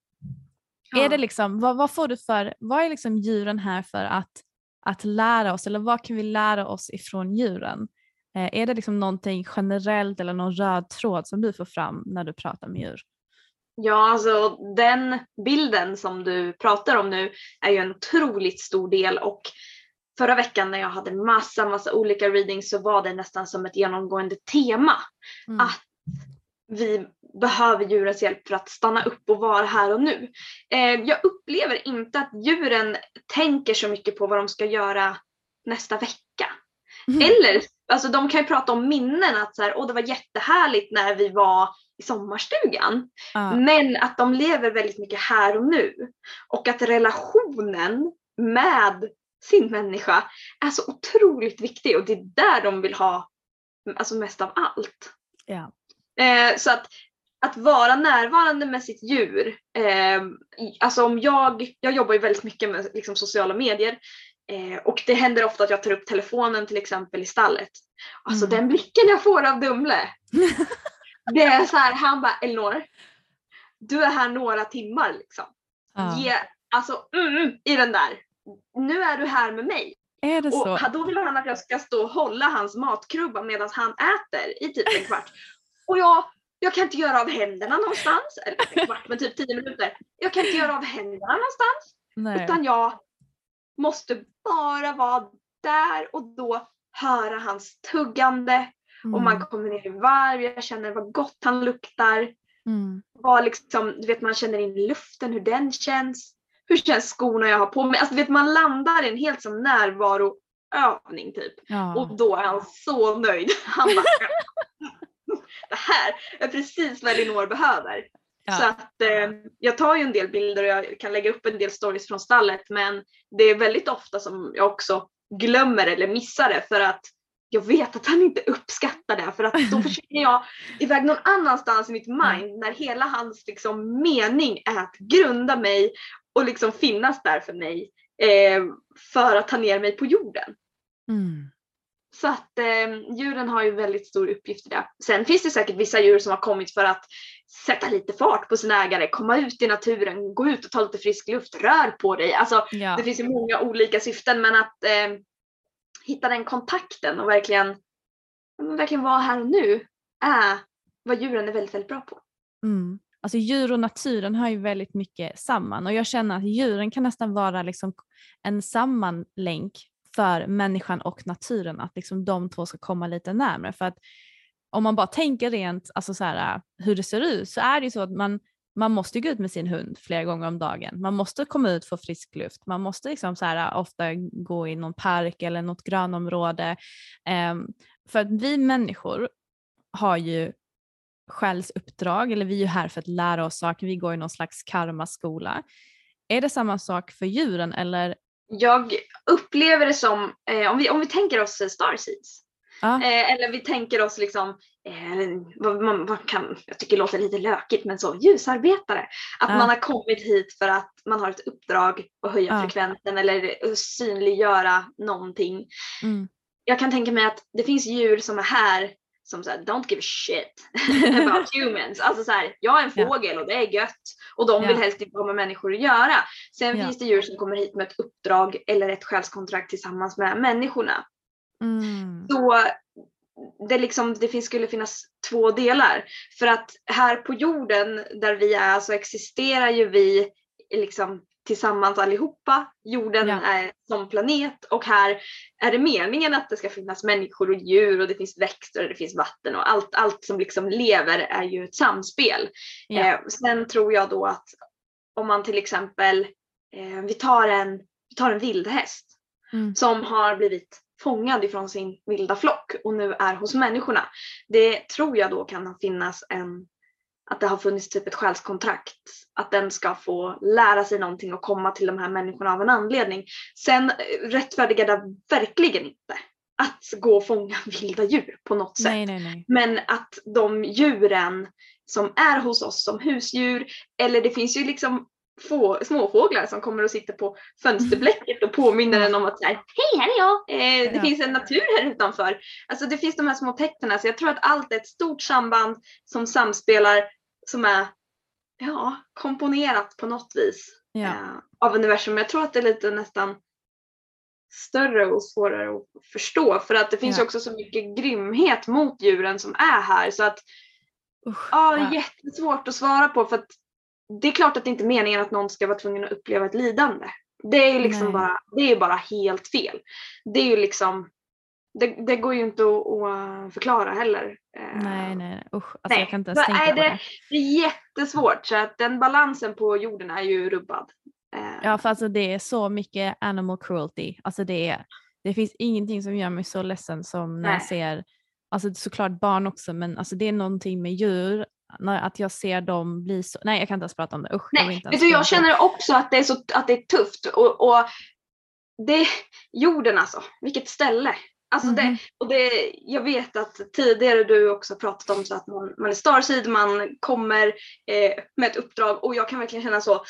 ja. Är det liksom, vad, vad, får du för, vad är liksom djuren här för att, att lära oss eller vad kan vi lära oss ifrån djuren? Eh, är det liksom någonting generellt eller någon röd tråd som du får fram när du pratar med djur? Ja, alltså den bilden som du pratar om nu är ju en otroligt stor del och förra veckan när jag hade massa, massa olika readings så var det nästan som ett genomgående tema. Mm. Att vi behöver djurens hjälp för att stanna upp och vara här och nu. Eh, jag upplever inte att djuren tänker så mycket på vad de ska göra nästa vecka. Mm. Eller alltså de kan ju prata om minnen att så här, Åh, det var jättehärligt när vi var i sommarstugan. Uh. Men att de lever väldigt mycket här och nu. Och att relationen med sin människa är så otroligt viktig och det är där de vill ha alltså mest av allt. Yeah. Eh, så att, att vara närvarande med sitt djur. Eh, alltså om jag, jag jobbar ju väldigt mycket med liksom, sociala medier. Eh, och det händer ofta att jag tar upp telefonen till exempel i stallet. Alltså mm. den blicken jag får av Dumle. det är så här, han bara Elinor, du är här några timmar liksom. Ja. Ge, alltså mm, i den där. Nu är du här med mig. Är det och så? Då vill han att jag ska stå och hålla hans matkrubba medan han äter i typ en kvart. Och jag, jag kan inte göra av händerna någonstans. Eller en kvart men typ tio minuter. Jag kan inte göra av händerna någonstans. Nej. Utan jag måste bara vara där och då höra hans tuggande mm. och man mm. kommer ner i varv, jag känner vad gott han luktar. Mm. Vad liksom, du vet man känner in luften, hur den känns. Hur känns skorna jag har på mig? Alltså, du vet, man landar i en helt som närvaroövning typ. Ja. Och då är han så nöjd. Han bara, det här är precis vad Elinor behöver. Ja. Så att eh, jag tar ju en del bilder och jag kan lägga upp en del stories från stallet men det är väldigt ofta som jag också glömmer eller missar det för att jag vet att han inte uppskattar det för att då försvinner jag iväg någon annanstans i mitt mm. mind när hela hans liksom, mening är att grunda mig och liksom finnas där för mig eh, för att ta ner mig på jorden. Mm. Så att eh, djuren har ju väldigt stor uppgift i det. Sen finns det säkert vissa djur som har kommit för att sätta lite fart på sin ägare, komma ut i naturen, gå ut och ta lite frisk luft, rör på dig. Alltså Ja. det finns ju många olika syften men att eh, hitta den kontakten och verkligen, verkligen vara här och nu är vad djuren är väldigt, väldigt bra på. Mm. Alltså djur och naturen hör ju väldigt mycket samman och jag känner att djuren kan nästan vara liksom en sammanlänk för människan och naturen, att liksom de två ska komma lite närmare. För att om man bara tänker rent alltså så här, äh, hur det ser ut så är det ju så att man, man måste gå ut med sin hund flera gånger om dagen. Man måste komma ut för frisk luft. Man måste liksom så här, äh, ofta gå i någon park eller något grönområde. Um, för att vi människor har ju själsuppdrag, eller vi är ju här för att lära oss saker, vi går i någon slags karmaskola. Är det samma sak för djuren eller? Jag upplever det som, eh, om, vi, om vi tänker oss eh, Starseeds, Ja, eh, eller vi tänker oss liksom, eh, vad, man, vad kan, jag tycker det låter lite lökigt, men så ljusarbetare. Att Ja. man har kommit hit för att man har ett uppdrag att höja Ja. frekvensen eller synliggöra någonting. mm, jag kan tänka mig att det finns djur som är här som säger don't give a shit about humans. Alltså så här, jag är en fågel och det är gött och de Ja. vill helst inte ha med människor att göra. Sen Ja. finns det djur som kommer hit med ett uppdrag eller ett själskontrakt tillsammans med människorna. Mm, Så det, liksom, det finns, skulle finnas två delar. För att här på jorden där vi är så existerar ju vi liksom tillsammans allihopa. Jorden Ja. är som planet och här är det meningen att det ska finnas människor och djur och det finns växter och det finns vatten och allt, allt som liksom lever är ju ett samspel. Ja. Eh, sen tror jag då att om man till exempel, eh, vi, tar en, vi tar en vildhäst Mm. som har blivit fångad ifrån sin vilda flock och nu är hos människorna. Det tror jag då kan finnas en, att det har funnits typ ett själskontrakt. Att den ska få lära sig någonting och komma till de här människorna av en anledning. Sen rättfärdigar det verkligen inte att gå och fånga vilda djur på något sätt. nej, nej, nej. Men att de djuren som är hos oss som husdjur, eller det finns ju liksom få, småfåglar som kommer och sitter på fönsterblecket och påminner en om att så här, hej här är jag, eh, det Ja. finns en natur här utanför. Alltså det finns de här små tecknen, så jag tror att allt är ett stort samband som samspelar som är ja, komponerat på något vis Ja. eh, av universum. Jag tror att det är lite nästan större och svårare att förstå för att det finns Ja. också så mycket grymhet mot djuren som är här så att Usch, ja, ja. jättesvårt att svara på för att det är klart att det inte är meningen att någon ska vara tvungen att uppleva ett lidande. Det är ju liksom bara, det är bara helt fel. Det är ju liksom, det, det går ju inte att, att förklara heller. Eh, Nej, nej, nej. Usch, alltså Nej, jag kan inte ens tänka nej, på det- det. Det är jättesvårt så att den balansen på jorden är ju rubbad. Eh, Ja, för alltså det är så mycket animal cruelty. Alltså det, är, det finns ingenting som gör mig så ledsen som när jag Nej. ser, alltså såklart barn också, men alltså det är någonting med djur, att jag ser dem bli så, nej jag kan inte ens prata om det, usch. jag Nej, inte ens du, jag känner också att det är, så, att det är tufft och, och det, jorden alltså, vilket ställe. Alltså Mhm. det, och det, jag vet att tidigare du också pratat om så att man, man är starseed, man kommer eh, med ett uppdrag och jag kan verkligen känna så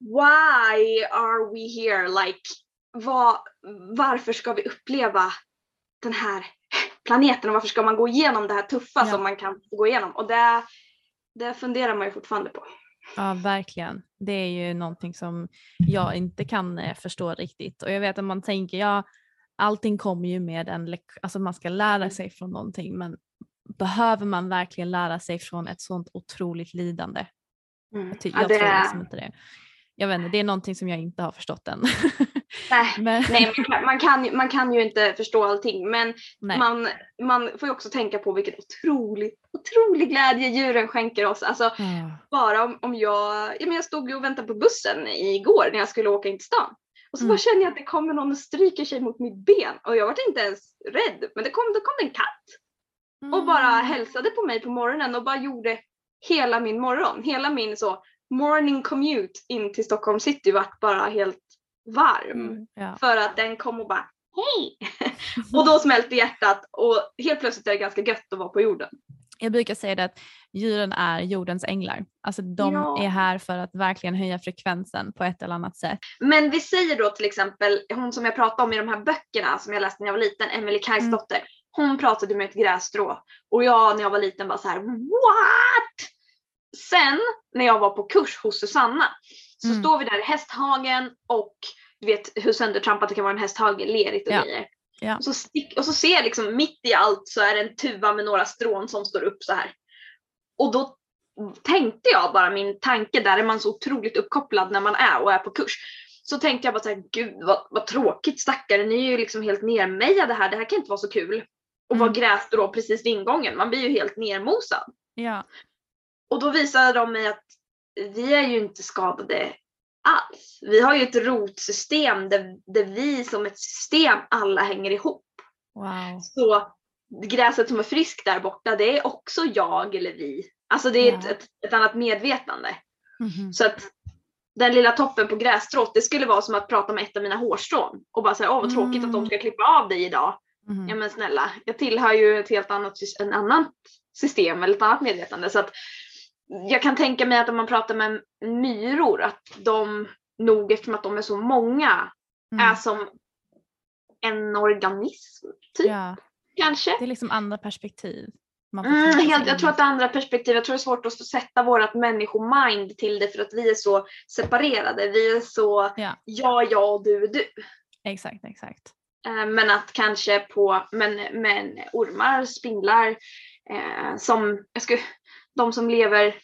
Why are we here? Like, vad, varför ska vi uppleva den här planeten och varför ska man gå igenom det här tuffa Ja. som man kan gå igenom? Och det, det funderar man ju fortfarande på. Ja, verkligen. Det är ju någonting som jag inte kan eh, förstå riktigt. Och jag vet att man tänker, ja, allting kommer ju med en lek- alltså man ska lära Mm. sig från någonting, men behöver man verkligen lära sig från ett sånt otroligt lidande? Mm. Jag, Ja, jag det tror liksom inte det. Jag vet inte, det är någonting som jag inte har förstått än. Nej, men, nej man, kan, man, kan, ju- man kan ju inte förstå allting men nej. man, man får ju också tänka på vilken otrolig, otrolig glädje djuren skänker oss. Alltså Ah, bara om, om jag, ja, men jag stod ju och väntade på bussen igår när jag skulle åka in till stan. Och så Mm. bara känner jag att det kommer någon och stryker sig mot mitt ben och jag var inte ens rädd men det kom, då kom det en katt och bara Mm. hälsade på mig på morgonen och bara gjorde hela min morgon, hela min så morning commute in till Stockholm city vart bara helt varm. Mm, ja. För att den kom och bara hej! och då smälte hjärtat och helt plötsligt är det ganska gött att vara på jorden. Jag brukar säga det att djuren är jordens änglar. Alltså de Ja. är här för att verkligen höja frekvensen på ett eller annat sätt. Men vi säger då till exempel hon som jag pratade om i de här böckerna som jag läste när jag var liten, Emelie Kajsdotter. Hon pratade med ett grässtrå och jag när jag var liten var så här what? sen när jag var på kurs hos Susanna så Mm. står vi där i hästhagen och du vet hur söndertrampat det kan vara en hästhage, lerigt och Ja. grejer. Ja. Och, så stick, och så ser jag liksom mitt i allt så är det en tuva med några strån som står upp så här. Och då tänkte jag bara min tanke, där är man så otroligt uppkopplad när man är och är på kurs. Så tänkte jag bara såhär, gud vad, vad tråkigt stackare, ni är ju liksom helt nermejade här, det här kan inte vara så kul. Och Mm. grässtrå precis vid ingången, man blir ju helt nermosad. Ja. Och då visade de mig att vi är ju inte skadade alls. Vi har ju ett rotsystem där, där vi som ett system alla hänger ihop. Wow. Så gräset som är friskt där borta, det är också jag eller vi. Alltså det är ett, Ja. ett, ett annat medvetande. Mhm. Så att den lilla toppen på grässtrået, det skulle vara som att prata med ett av mina hårstrån och bara säga åh vad tråkigt att de ska klippa av dig idag. Mhm. Ja men snälla, jag tillhör ju ett helt annat, en annat system eller ett annat medvetande. Så att jag kan tänka mig att om man pratar med myror att de nog eftersom att de är så många Mm. är som en organism typ Ja, kanske. det är liksom andra perspektiv. Mm, helt, jag tror att det är andra perspektiv, jag tror det är svårt att sätta vårt människomind till det för att vi är så separerade. Vi är så Ja. jag och du, du. Exakt, exakt. Eh, Men att kanske på, men, men ormar, spindlar, eh, som, jag skulle, de som lever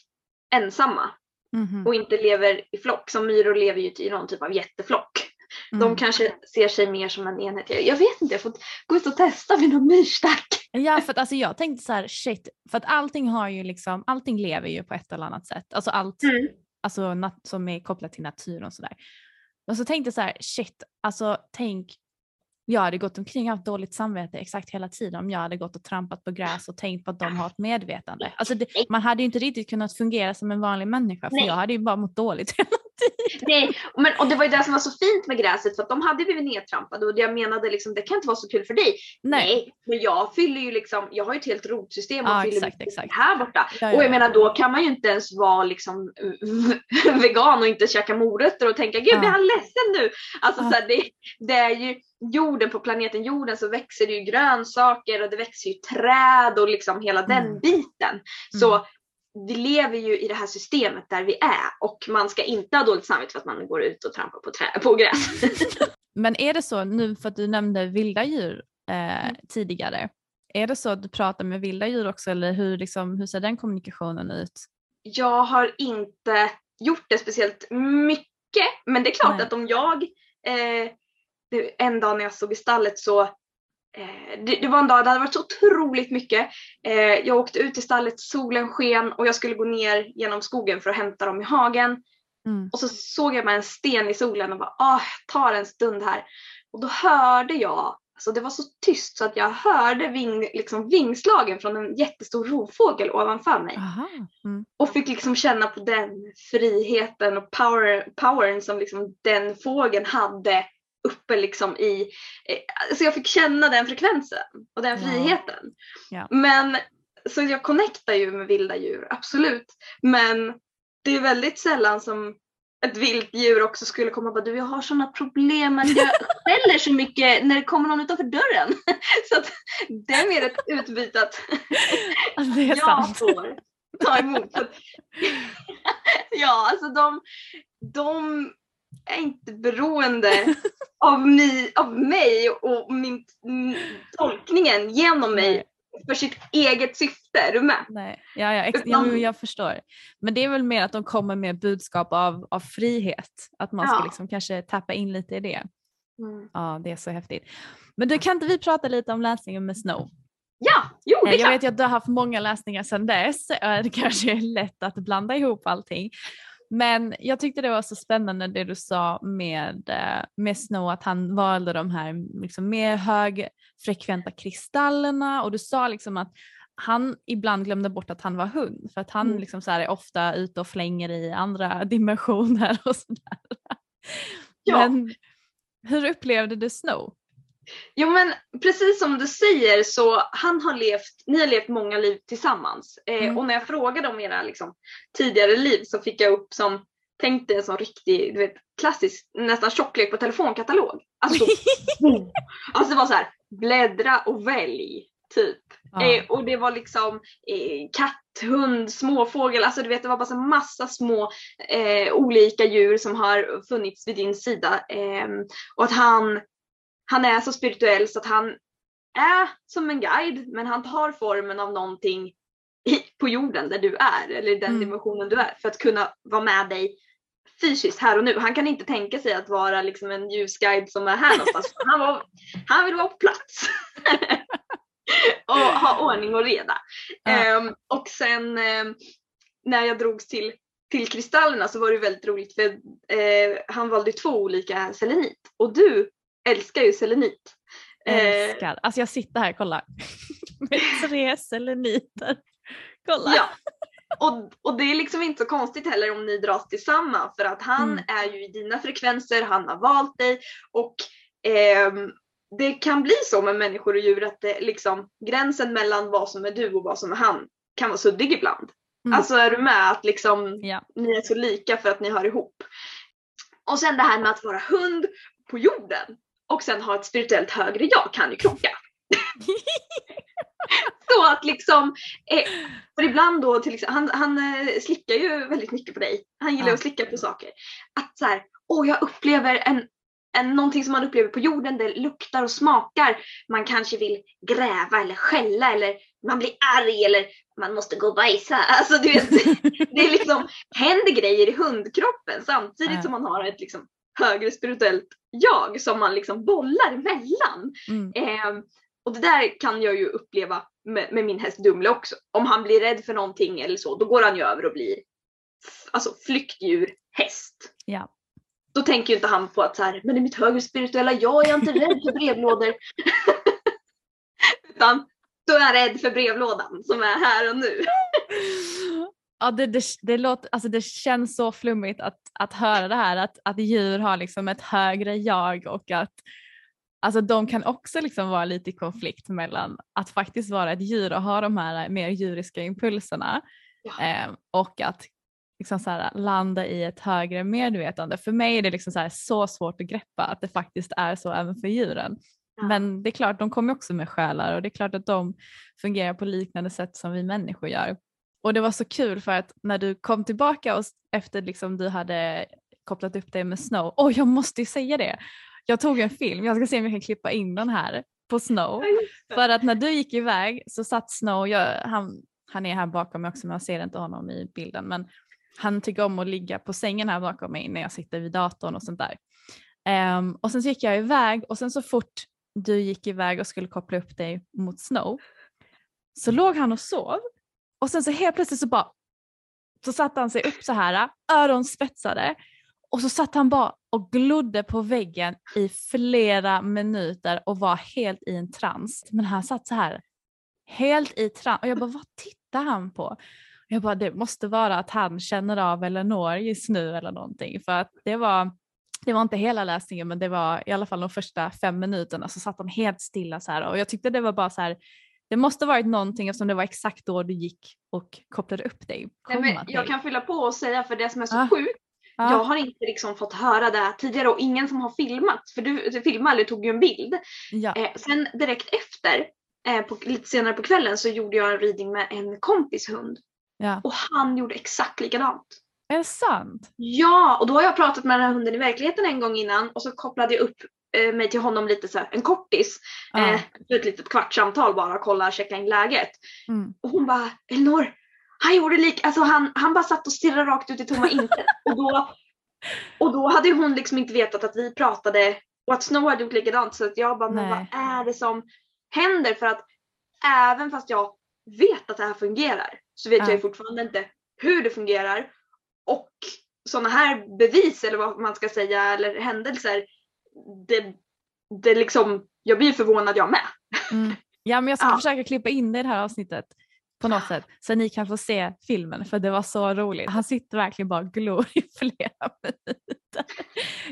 ensamma Mhm. och inte lever i flock, som myror lever ju i någon typ av jätteflock. De Mm. kanske ser sig mer som en enhet. Jag, vet inte, jag får gå ut och testa vid någon myrstack. Ja, för att alltså jag tänkte så här, shit, för att allting har ju liksom, allting lever ju på ett eller annat sätt. Alltså allt Mm. alltså, som är kopplat till naturen och sådär. Och så tänkte jag så här, shit, alltså tänk, jag hade gått omkring och haft dåligt samvete exakt hela tiden om jag hade gått och trampat på gräs och tänkt på att de har ett medvetande. Alltså det, man hade ju inte riktigt kunnat fungera som en vanlig människa för Nej. jag hade ju bara mått dåligt hela tiden. Nej, men, och det var ju det som var så fint med gräset för att de hade blivit nedtrampade och jag menade liksom det kan inte vara så kul för dig. Nej. men jag fyller ju liksom, jag har ju ett helt rotsystem och Ja, fyller exakt, exakt. här borta. Ja, Och ja, jag menar då kan man ju inte ens vara liksom vegan och inte käka morötter och tänka gud Ja. blir han ledsen nu? Alltså så här, det, det är ju jorden på planeten jorden så växer det ju grönsaker och det växer ju träd och liksom hela den Mm. biten. Så vi lever ju i det här systemet där vi är och man ska inte ha dåligt samvete för att man går ut och trampar på, trä, på gräs. Men är det så nu för att du nämnde vilda djur eh, Mm. tidigare, är det så att du pratar med vilda djur också eller hur, liksom, hur ser den kommunikationen ut? jag har inte gjort det speciellt mycket. Men det är klart Nej. att om jag eh, en dag när jag stod i stallet så det, det var en dag det hade varit så otroligt mycket. Eh, jag åkte ut i stallet, solen sken och jag skulle gå ner genom skogen för att hämta dem i hagen. Mm. Och så såg jag bara en sten i solen och bara ah, tar en stund här. Och då hörde jag, alltså det var så tyst så att jag hörde ving, liksom vingslagen från en jättestor rovfågel ovanför mig. Mm. och fick liksom känna på den friheten och power, powern som liksom den fågeln hade uppe liksom i, eh, så jag fick känna den frekvensen och den friheten. Ja. Men så jag connectar ju med vilda djur, absolut. Men det är väldigt sällan som ett vilt djur också skulle komma och bara du jag har sådana problem att jag skäller så mycket när det kommer någon utanför dörren. Så att det är mer ett utbyte att Alltså, jag sant. får ta emot. Ja, alltså de, de är inte beroende av, mi, av mig och min tolkningen genom mig för sitt eget syfte. Är du med? Nej. Ja, ja, ex- ja, jag förstår. Men det är väl mer att de kommer med budskap av, av frihet. Att man ska Ja. liksom kanske tappa in lite i det. Mm. Ja, det är så häftigt. Men du, kan inte vi prata lite om läsningen med Snow? Ja, jo det Jag klart. vet ju att du har haft många läsningar sedan dess. Det kanske är lätt att blanda ihop allting. Men jag tyckte det var så spännande det du sa med, eh, med Snow, att han valde de här liksom mer högfrekventa kristallerna och du sa liksom att han ibland glömde bort att han var hund för att han Mm. liksom så är ofta ute och flänger i andra dimensioner och sådär. Ja. Men hur upplevde du Snow? Jo men precis som du säger så han har levt, ni har levt många liv tillsammans. Eh, Mm. Och när jag frågade om era liksom, tidigare liv så fick jag upp som, tänk dig en sån riktig, du vet klassisk, nästan tjocklek på telefonkatalog. Alltså, alltså det var så här, bläddra och välj. typ. Ja. Eh, och det var liksom eh, katt, hund, småfågel, alltså du vet det var bara så massa små eh, olika djur som har funnits vid din sida. Eh, och att han, han är så spirituell så att han är som en guide men han tar formen av någonting i, på jorden där du är eller i den Mm. dimensionen du är för att kunna vara med dig fysiskt här och nu. Han kan inte tänka sig att vara liksom en ljusguide som är här någonstans. Han, var, han vill vara på plats. och ha ordning och reda. Ja. Ehm, och sen ehm, när jag drogs till, till kristallerna så var det väldigt roligt för eh, han valde två olika selenit och du älskar ju selenit. Eh, Älskar. Alltså jag sitter här, kolla. Med tre seleniter. Kolla. Ja. Och, och det är liksom inte så konstigt heller om ni dras tillsammans för att han Mm. är ju i dina frekvenser, han har valt dig och ehm, det kan bli så med människor och djur att det, liksom, gränsen mellan vad som är du och vad som är han kan vara suddig ibland. Mm. Alltså är du med att liksom, Ja. ni är så lika för att ni hör ihop. Och sen det här med att vara hund på jorden och sen ha ett spirituellt högre jag kan ju krocka. Så att liksom, eh, för ibland då till exempel, han, han eh, slickar ju väldigt mycket på dig. Han gillar Ja. att slicka på saker. Att så här, åh jag upplever en, en, någonting som man upplever på jorden, det luktar och smakar. Man kanske vill gräva eller skälla eller man blir arg eller man måste gå och bajsa. Alltså du vet, det är liksom, händer grejer i hundkroppen samtidigt Ja. som man har ett liksom högre spirituellt jag som man liksom bollar emellan. Mm. Ehm, och det där kan jag ju uppleva med, med min häst Dumle också. Om han blir rädd för någonting eller så, då går han ju över och blir alltså flyktdjur, häst. Ja. Då tänker ju inte han på att så här, men i mitt högre spirituella jag är inte rädd för brevlådor. Utan då är jag rädd för brevlådan som är här och nu. Ja, det, det, det, låter, alltså det känns så flummigt att, att höra det här att, att djur har liksom ett högre jag och att alltså de kan också liksom vara lite i konflikt mellan att faktiskt vara ett djur och ha de här mer djuriska impulserna Ja. eh, och att liksom så här, landa i ett högre medvetande. För mig är det liksom så, här, så svårt att greppa att det faktiskt är så även för djuren. Ja. Men det är klart, de kommer också med själar och det är klart att de fungerar på liknande sätt som vi människor gör. Och det var så kul för att när du kom tillbaka och efter liksom du hade kopplat upp dig med Snow, åh jag måste ju säga det, jag tog en film, jag ska se om jag kan klippa in den här på Snow. För att när du gick iväg så satt Snow, jag, han, han är här bakom mig också men jag ser inte honom i bilden, men han tycker om att ligga på sängen här bakom mig när jag sitter vid datorn och sånt där. Ehm, och sen så gick jag iväg och sen så fort du gick iväg och skulle koppla upp dig mot Snow så låg han och sov och sen så helt plötsligt så bara så satte han sig upp så här, öronspetsade och så satt han bara och glodde på väggen i flera minuter och var helt i en trans. Men han satt så här helt i trans och jag bara vad tittar han på? Jag bara det måste vara att han känner av Eleanor just nu eller någonting för att det var det var inte hela läsningen men det var i alla fall de första fem minuterna så satt han helt stilla så här och jag tyckte det var bara så här det måste varit någonting eftersom det var exakt då du gick och kopplade upp dig. Nej, men jag kan fylla på och säga för det som är så Ah. sjukt Ja. Jag har inte liksom fått höra det här tidigare och ingen som har filmat. För du, du filmade eller tog ju en bild. ja. Eh, sen direkt efter, eh, på, lite senare på kvällen, så gjorde jag en reading med en kompis hund. ja. Och han gjorde exakt likadant. Är det sant? Ja, och då har jag pratat med den här hunden i verkligheten en gång innan och så kopplade jag upp mig till honom lite så här, en kortis. Ja. Eh, ett litet kvartssamtal bara, kolla, checka in läget. Mm. Och hon bara, Elinor, han gjorde lik, alltså han, han bara satt och stirrade rakt ut i tomma intet. och, då, och då hade hon liksom inte vetat att vi pratade och att Snow hade gjort likadant så att jag bara, men vad Nej. är det som händer? För att även fast jag vet att det här fungerar så vet Ja. jag fortfarande inte hur det fungerar. Och sådana här bevis eller vad man ska säga eller händelser, det, det liksom, jag blir förvånad jag med. Mm. Ja men jag ska Ja. försöka klippa in det i det här avsnittet på något sätt så ni kan få se filmen för det var så roligt. Han sitter verkligen bara och glor i flera minuter.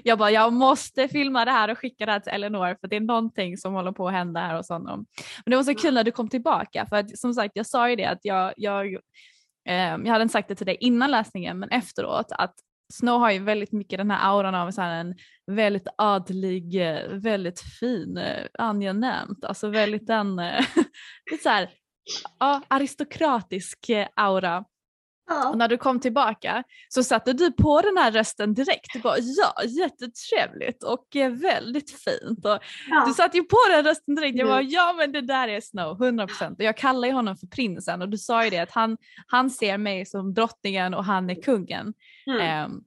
Jag bara jag måste filma det här och skicka det här till Eleanor för det är någonting som håller på att hända här hos honom. Men det var så kul när du kom tillbaka för att som sagt jag sa ju det att jag, jag, eh, jag hade inte sagt det till dig innan läsningen men efteråt att Snow har ju väldigt mycket den här auran av så här en väldigt adlig, eh, väldigt fin, eh, angenämt, alltså väldigt den, eh, lite så här, ja, aristokratisk aura. Ja. Och när du kom tillbaka så satte du på den här rösten direkt. Du bara ja, jättetrevligt och eh, väldigt fint. Och Ja. Du satte ju på den rösten direkt. Jag Mm. bara ja men det där är Snow, 100%. Och jag kallar ju honom för prinsen och du sa ju det att han, han ser mig som drottningen och han är kungen. Mm. Ehm,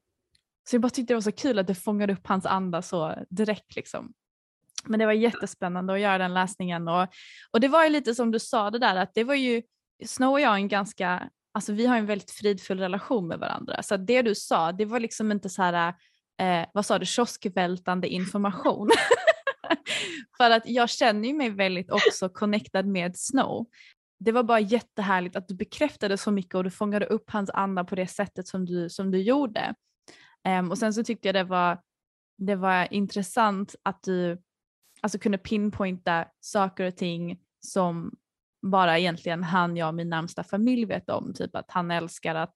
så jag bara tyckte det var så kul att du fångade upp hans anda så direkt liksom. Men det var jättespännande att göra den läsningen och, och det var ju lite som du sa det där att det var ju Snow och jag är en ganska, alltså vi har en väldigt fridfull relation med varandra så det du sa det var liksom inte så här, eh, vad sa du, kioskvältande information. För att jag känner ju mig väldigt också connectad med Snow. Det var bara jättehärligt att du bekräftade så mycket och du fångade upp hans anda på det sättet som du, som du gjorde. Um, och sen så tyckte jag det var, det var intressant att du alltså kunde pinpointa saker och ting som bara egentligen han, jag och min närmsta familj vet om. Typ att han älskar att,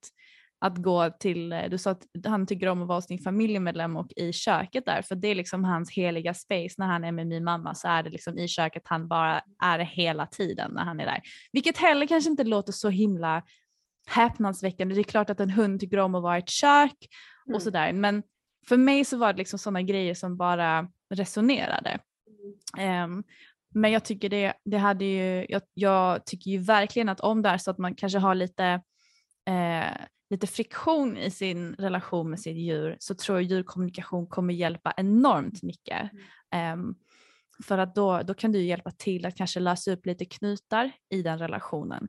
att gå till, eh, du sa att han tycker om att vara hos sin familjemedlem och i köket där för det är liksom hans heliga space. När han är med min mamma så är det liksom i köket han bara är hela tiden när han är där. Vilket heller kanske inte låter så himla häpnadsväckande. Det är klart att en hund tycker om att vara i ett kök Mm. och sådär men för mig så var det liksom sådana grejer som bara resonerade. Ehm, men jag tycker det, det hade ju, jag, jag tycker ju verkligen att om det är så att man kanske har lite, eh, lite friktion i sin relation med sitt djur så tror jag djurkommunikation kommer hjälpa enormt mycket. Ehm, för att då, då kan du hjälpa till att kanske lösa upp lite knutar i den relationen.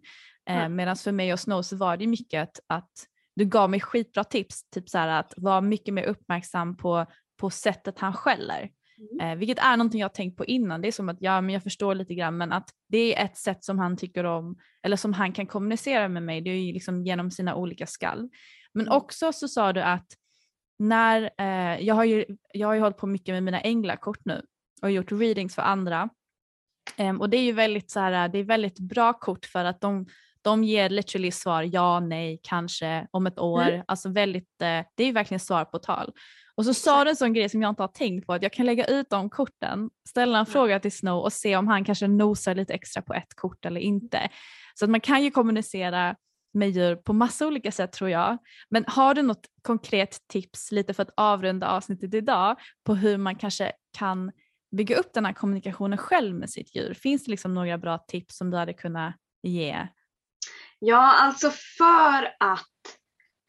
Eh, Mm. Medan för mig och Snow så var det mycket att, att du gav mig skitbra tips, typ så här att vara mycket mer uppmärksam på, på sättet han skäller. Eh, vilket är någonting jag har tänkt på innan. Det är som att ja, men jag förstår lite grann men att det är ett sätt som han tycker om eller som han kan kommunicera med mig. Det är ju liksom genom sina olika skall. Men också så sa du att när, eh, jag, har ju, jag har ju hållit på mycket med mina änglakort nu och gjort readings för andra. Em, och det är ju väldigt, så här, det är väldigt bra kort för att de, de ger literally svar ja, nej, kanske, om ett år. Alltså väldigt, eh, det är ju verkligen svar på tal. Och så sa du en sån grej som jag inte har tänkt på att jag kan lägga ut de korten, ställa en fråga till Snow och se om han kanske nosar lite extra på ett kort eller inte. Så att man kan ju kommunicera med djur på massa olika sätt tror jag. Men har du något konkret tips lite för att avrunda avsnittet idag på hur man kanske kan bygga upp den här kommunikationen själv med sitt djur? Finns det liksom några bra tips som du hade kunnat ge? Ja, alltså för att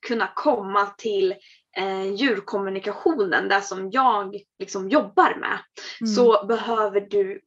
kunna komma till eh, djurkommunikationen, det som jag liksom jobbar med, Mm. så behöver du,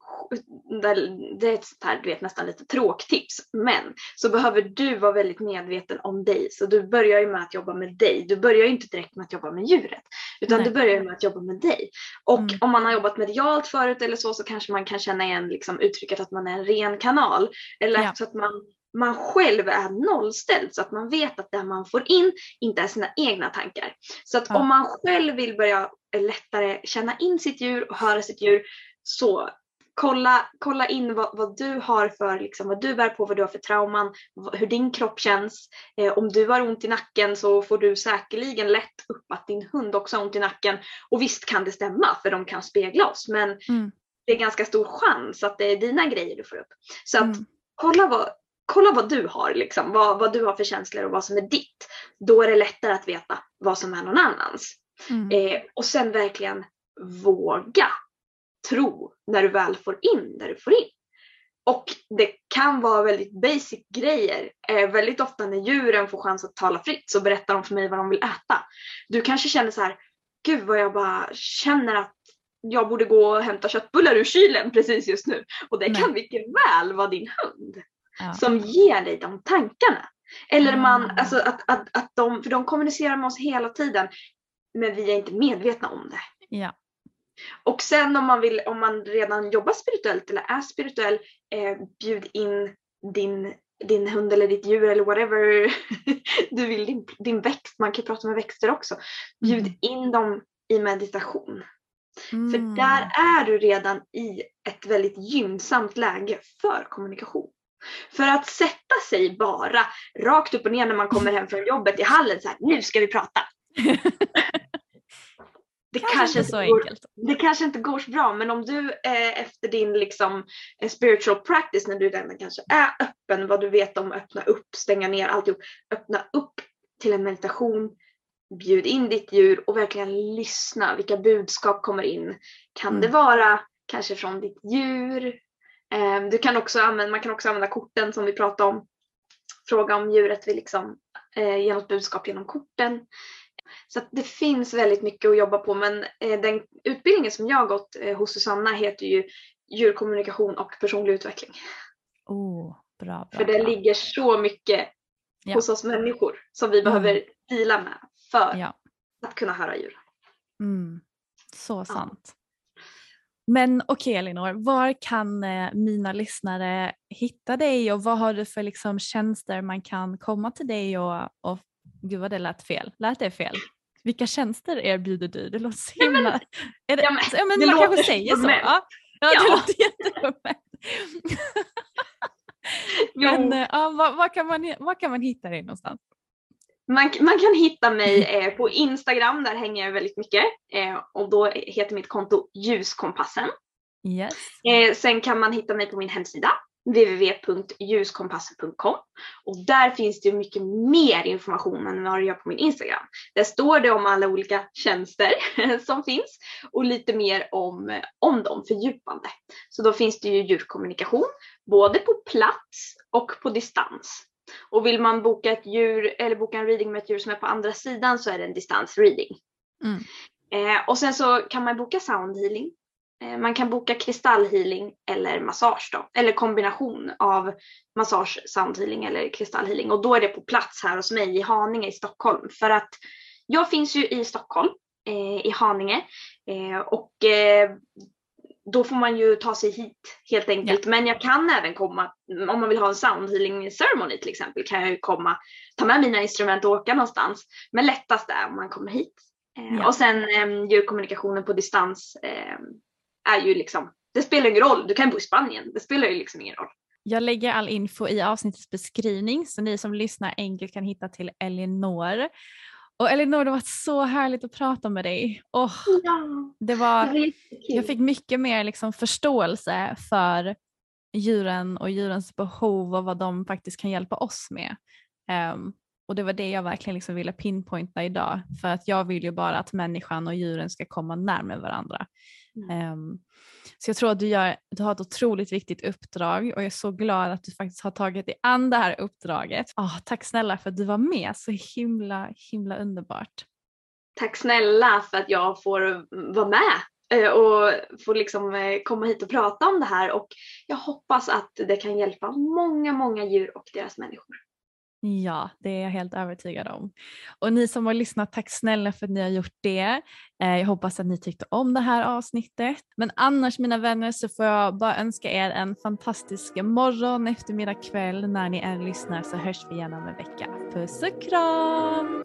det är ett här, du vet nästan lite tråktips, men så behöver du vara väldigt medveten om dig. Så du börjar ju med att jobba med dig. Du börjar ju inte direkt med att jobba med djuret, utan Nej. du börjar med att jobba med dig. Och Mm. om man har jobbat medialt förut eller så, så kanske man kan känna igen liksom uttrycket att man är en ren kanal. Eller Ja. så att man man själv är nollställd så att man vet att det man får in inte är sina egna tankar. Så att Ja. om man själv vill börja lättare känna in sitt djur och höra sitt djur så kolla, kolla in vad, vad du har för, liksom, vad du bär på, vad du har för trauman, hur din kropp känns. Eh, om du har ont i nacken så får du säkerligen lätt upp att din hund också har ont i nacken. Och visst kan det stämma för de kan spegla oss men Mm. det är ganska stor chans att det är dina grejer du får upp. Så att Mm. kolla vad, kolla vad du har, liksom, vad, vad du har för känslor och vad som är ditt. Då är det lättare att veta vad som är någon annans. Mm. Eh, och sen verkligen våga tro när du väl får in det du får in. Och det kan vara väldigt basic grejer. Eh, väldigt ofta när djuren får chans att tala fritt så berättar de för mig vad de vill äta. Du kanske känner så här, gud vad jag bara känner att jag borde gå och hämta köttbullar ur kylen precis just nu. Och det Nej. kan mycket väl vara din hund Ja. som ger dig de tankarna. Eller man, Ah. alltså att, att, att de, för de kommunicerar med oss hela tiden men vi är inte medvetna om det. Ja. Och sen om man, vill, om man redan jobbar spirituellt eller är spirituell, eh, bjud in din, din hund eller ditt djur eller whatever du vill, din, din växt, man kan ju prata med växter också. Bjud Mm. in dem i meditation. För Mm. där är du redan i ett väldigt gynnsamt läge för kommunikation. För att sätta sig bara rakt upp och ner när man kommer hem från jobbet i hallen så här, nu ska vi prata. det Kanske kanske, inte så går, enkelt. det kanske inte går så bra, men om du eh, efter din liksom, eh, spiritual practice, när du redan kanske är öppen, vad du vet om öppna upp, stänga ner alltihop, öppna upp till en meditation, bjud in ditt djur och verkligen lyssna. Vilka budskap kommer in? Kan Mm. det vara kanske från ditt djur? Eh, du kan också använda, man kan också använda korten som vi pratade om. Fråga om djuret vill liksom, eh, ge något budskap genom korten. Så det finns väldigt mycket att jobba på men eh, den utbildningen som jag har gått eh, hos Susanna heter ju djurkommunikation och personlig utveckling. Oh, bra, bra, För det bra. ligger så mycket Ja. hos oss människor som vi Mm. behöver deala med för Ja. att kunna höra djur. Mm. Så sant. Men okej Elinor, var kan eh, mina lyssnare hitta dig och vad har du för liksom, tjänster man kan komma till dig och, och gud vad det lät fel, lät det fel? Vilka tjänster erbjuder du? Det låter så himla... är det, ja, men ja, men det man kanske säger så. Ja, ja, det låter jätteformellt. men eh, ja, var, var, kan man, var kan man hitta dig någonstans? Man, man kan hitta mig eh, på Instagram, där hänger jag väldigt mycket. Eh, och då heter mitt konto Ljuskompassen. Yes. Eh, sen kan man hitta mig på min hemsida www.ljuskompassen.com och där finns det mycket mer information än vad det gör på min Instagram. Där står det om alla olika tjänster som finns och lite mer om, om dem, fördjupande. Så då finns det ju djurkommunikation både på plats och på distans. Och vill man boka ett djur eller boka en reading med ett djur som är på andra sidan så är det en distansreading. Mm. Eh, och sen så kan man boka soundhealing Eh, Man kan boka kristallhealing eller massage då, eller kombination av massage, soundhealing eller kristallhealing och då är det på plats här hos mig i Haninge i Stockholm för att jag finns ju i Stockholm, eh, i Haninge eh, och eh, då får man ju ta sig hit helt enkelt. Men jag kan även komma, om man vill ha en soundhealing ceremony till exempel, kan jag ju komma, ta med mina instrument och åka någonstans. Men lättast är om man kommer hit. Eh, Ja. Och sen eh, djurkommunikationen på distans eh, är ju liksom, det spelar ingen roll, du kan bo i Spanien, det spelar ju liksom ingen roll. Jag lägger all info i avsnittets beskrivning så ni som lyssnar enkelt kan hitta till Elinor. Och Elinor, det var så härligt att prata med dig. Åh, Ja, det var, jag fick mycket mer liksom förståelse för djuren och djurens behov och vad de faktiskt kan hjälpa oss med. Ehm, och det var det jag verkligen liksom ville pinpointa idag för att jag vill ju bara att människan och djuren ska komma närmare varandra. Mm. Ehm, så jag tror att du, gör, du har ett otroligt viktigt uppdrag och jag är så glad att du faktiskt har tagit dig an det här uppdraget. Ah, tack snälla för att du var med, så himla himla underbart. Tack snälla för att jag får vara med eh, och få liksom eh, komma hit och prata om det här och jag hoppas att det kan hjälpa många, många djur och deras människor. Ja, det är jag helt övertygad om. Och ni som har lyssnat, tack snälla för att ni har gjort det. Eh, Jag hoppas att ni tyckte om det här avsnittet. Men annars mina vänner så får jag bara önska er en fantastisk morgon, eftermiddag, kväll. När ni än lyssnar så hörs vi igen om en vecka. Puss och kram!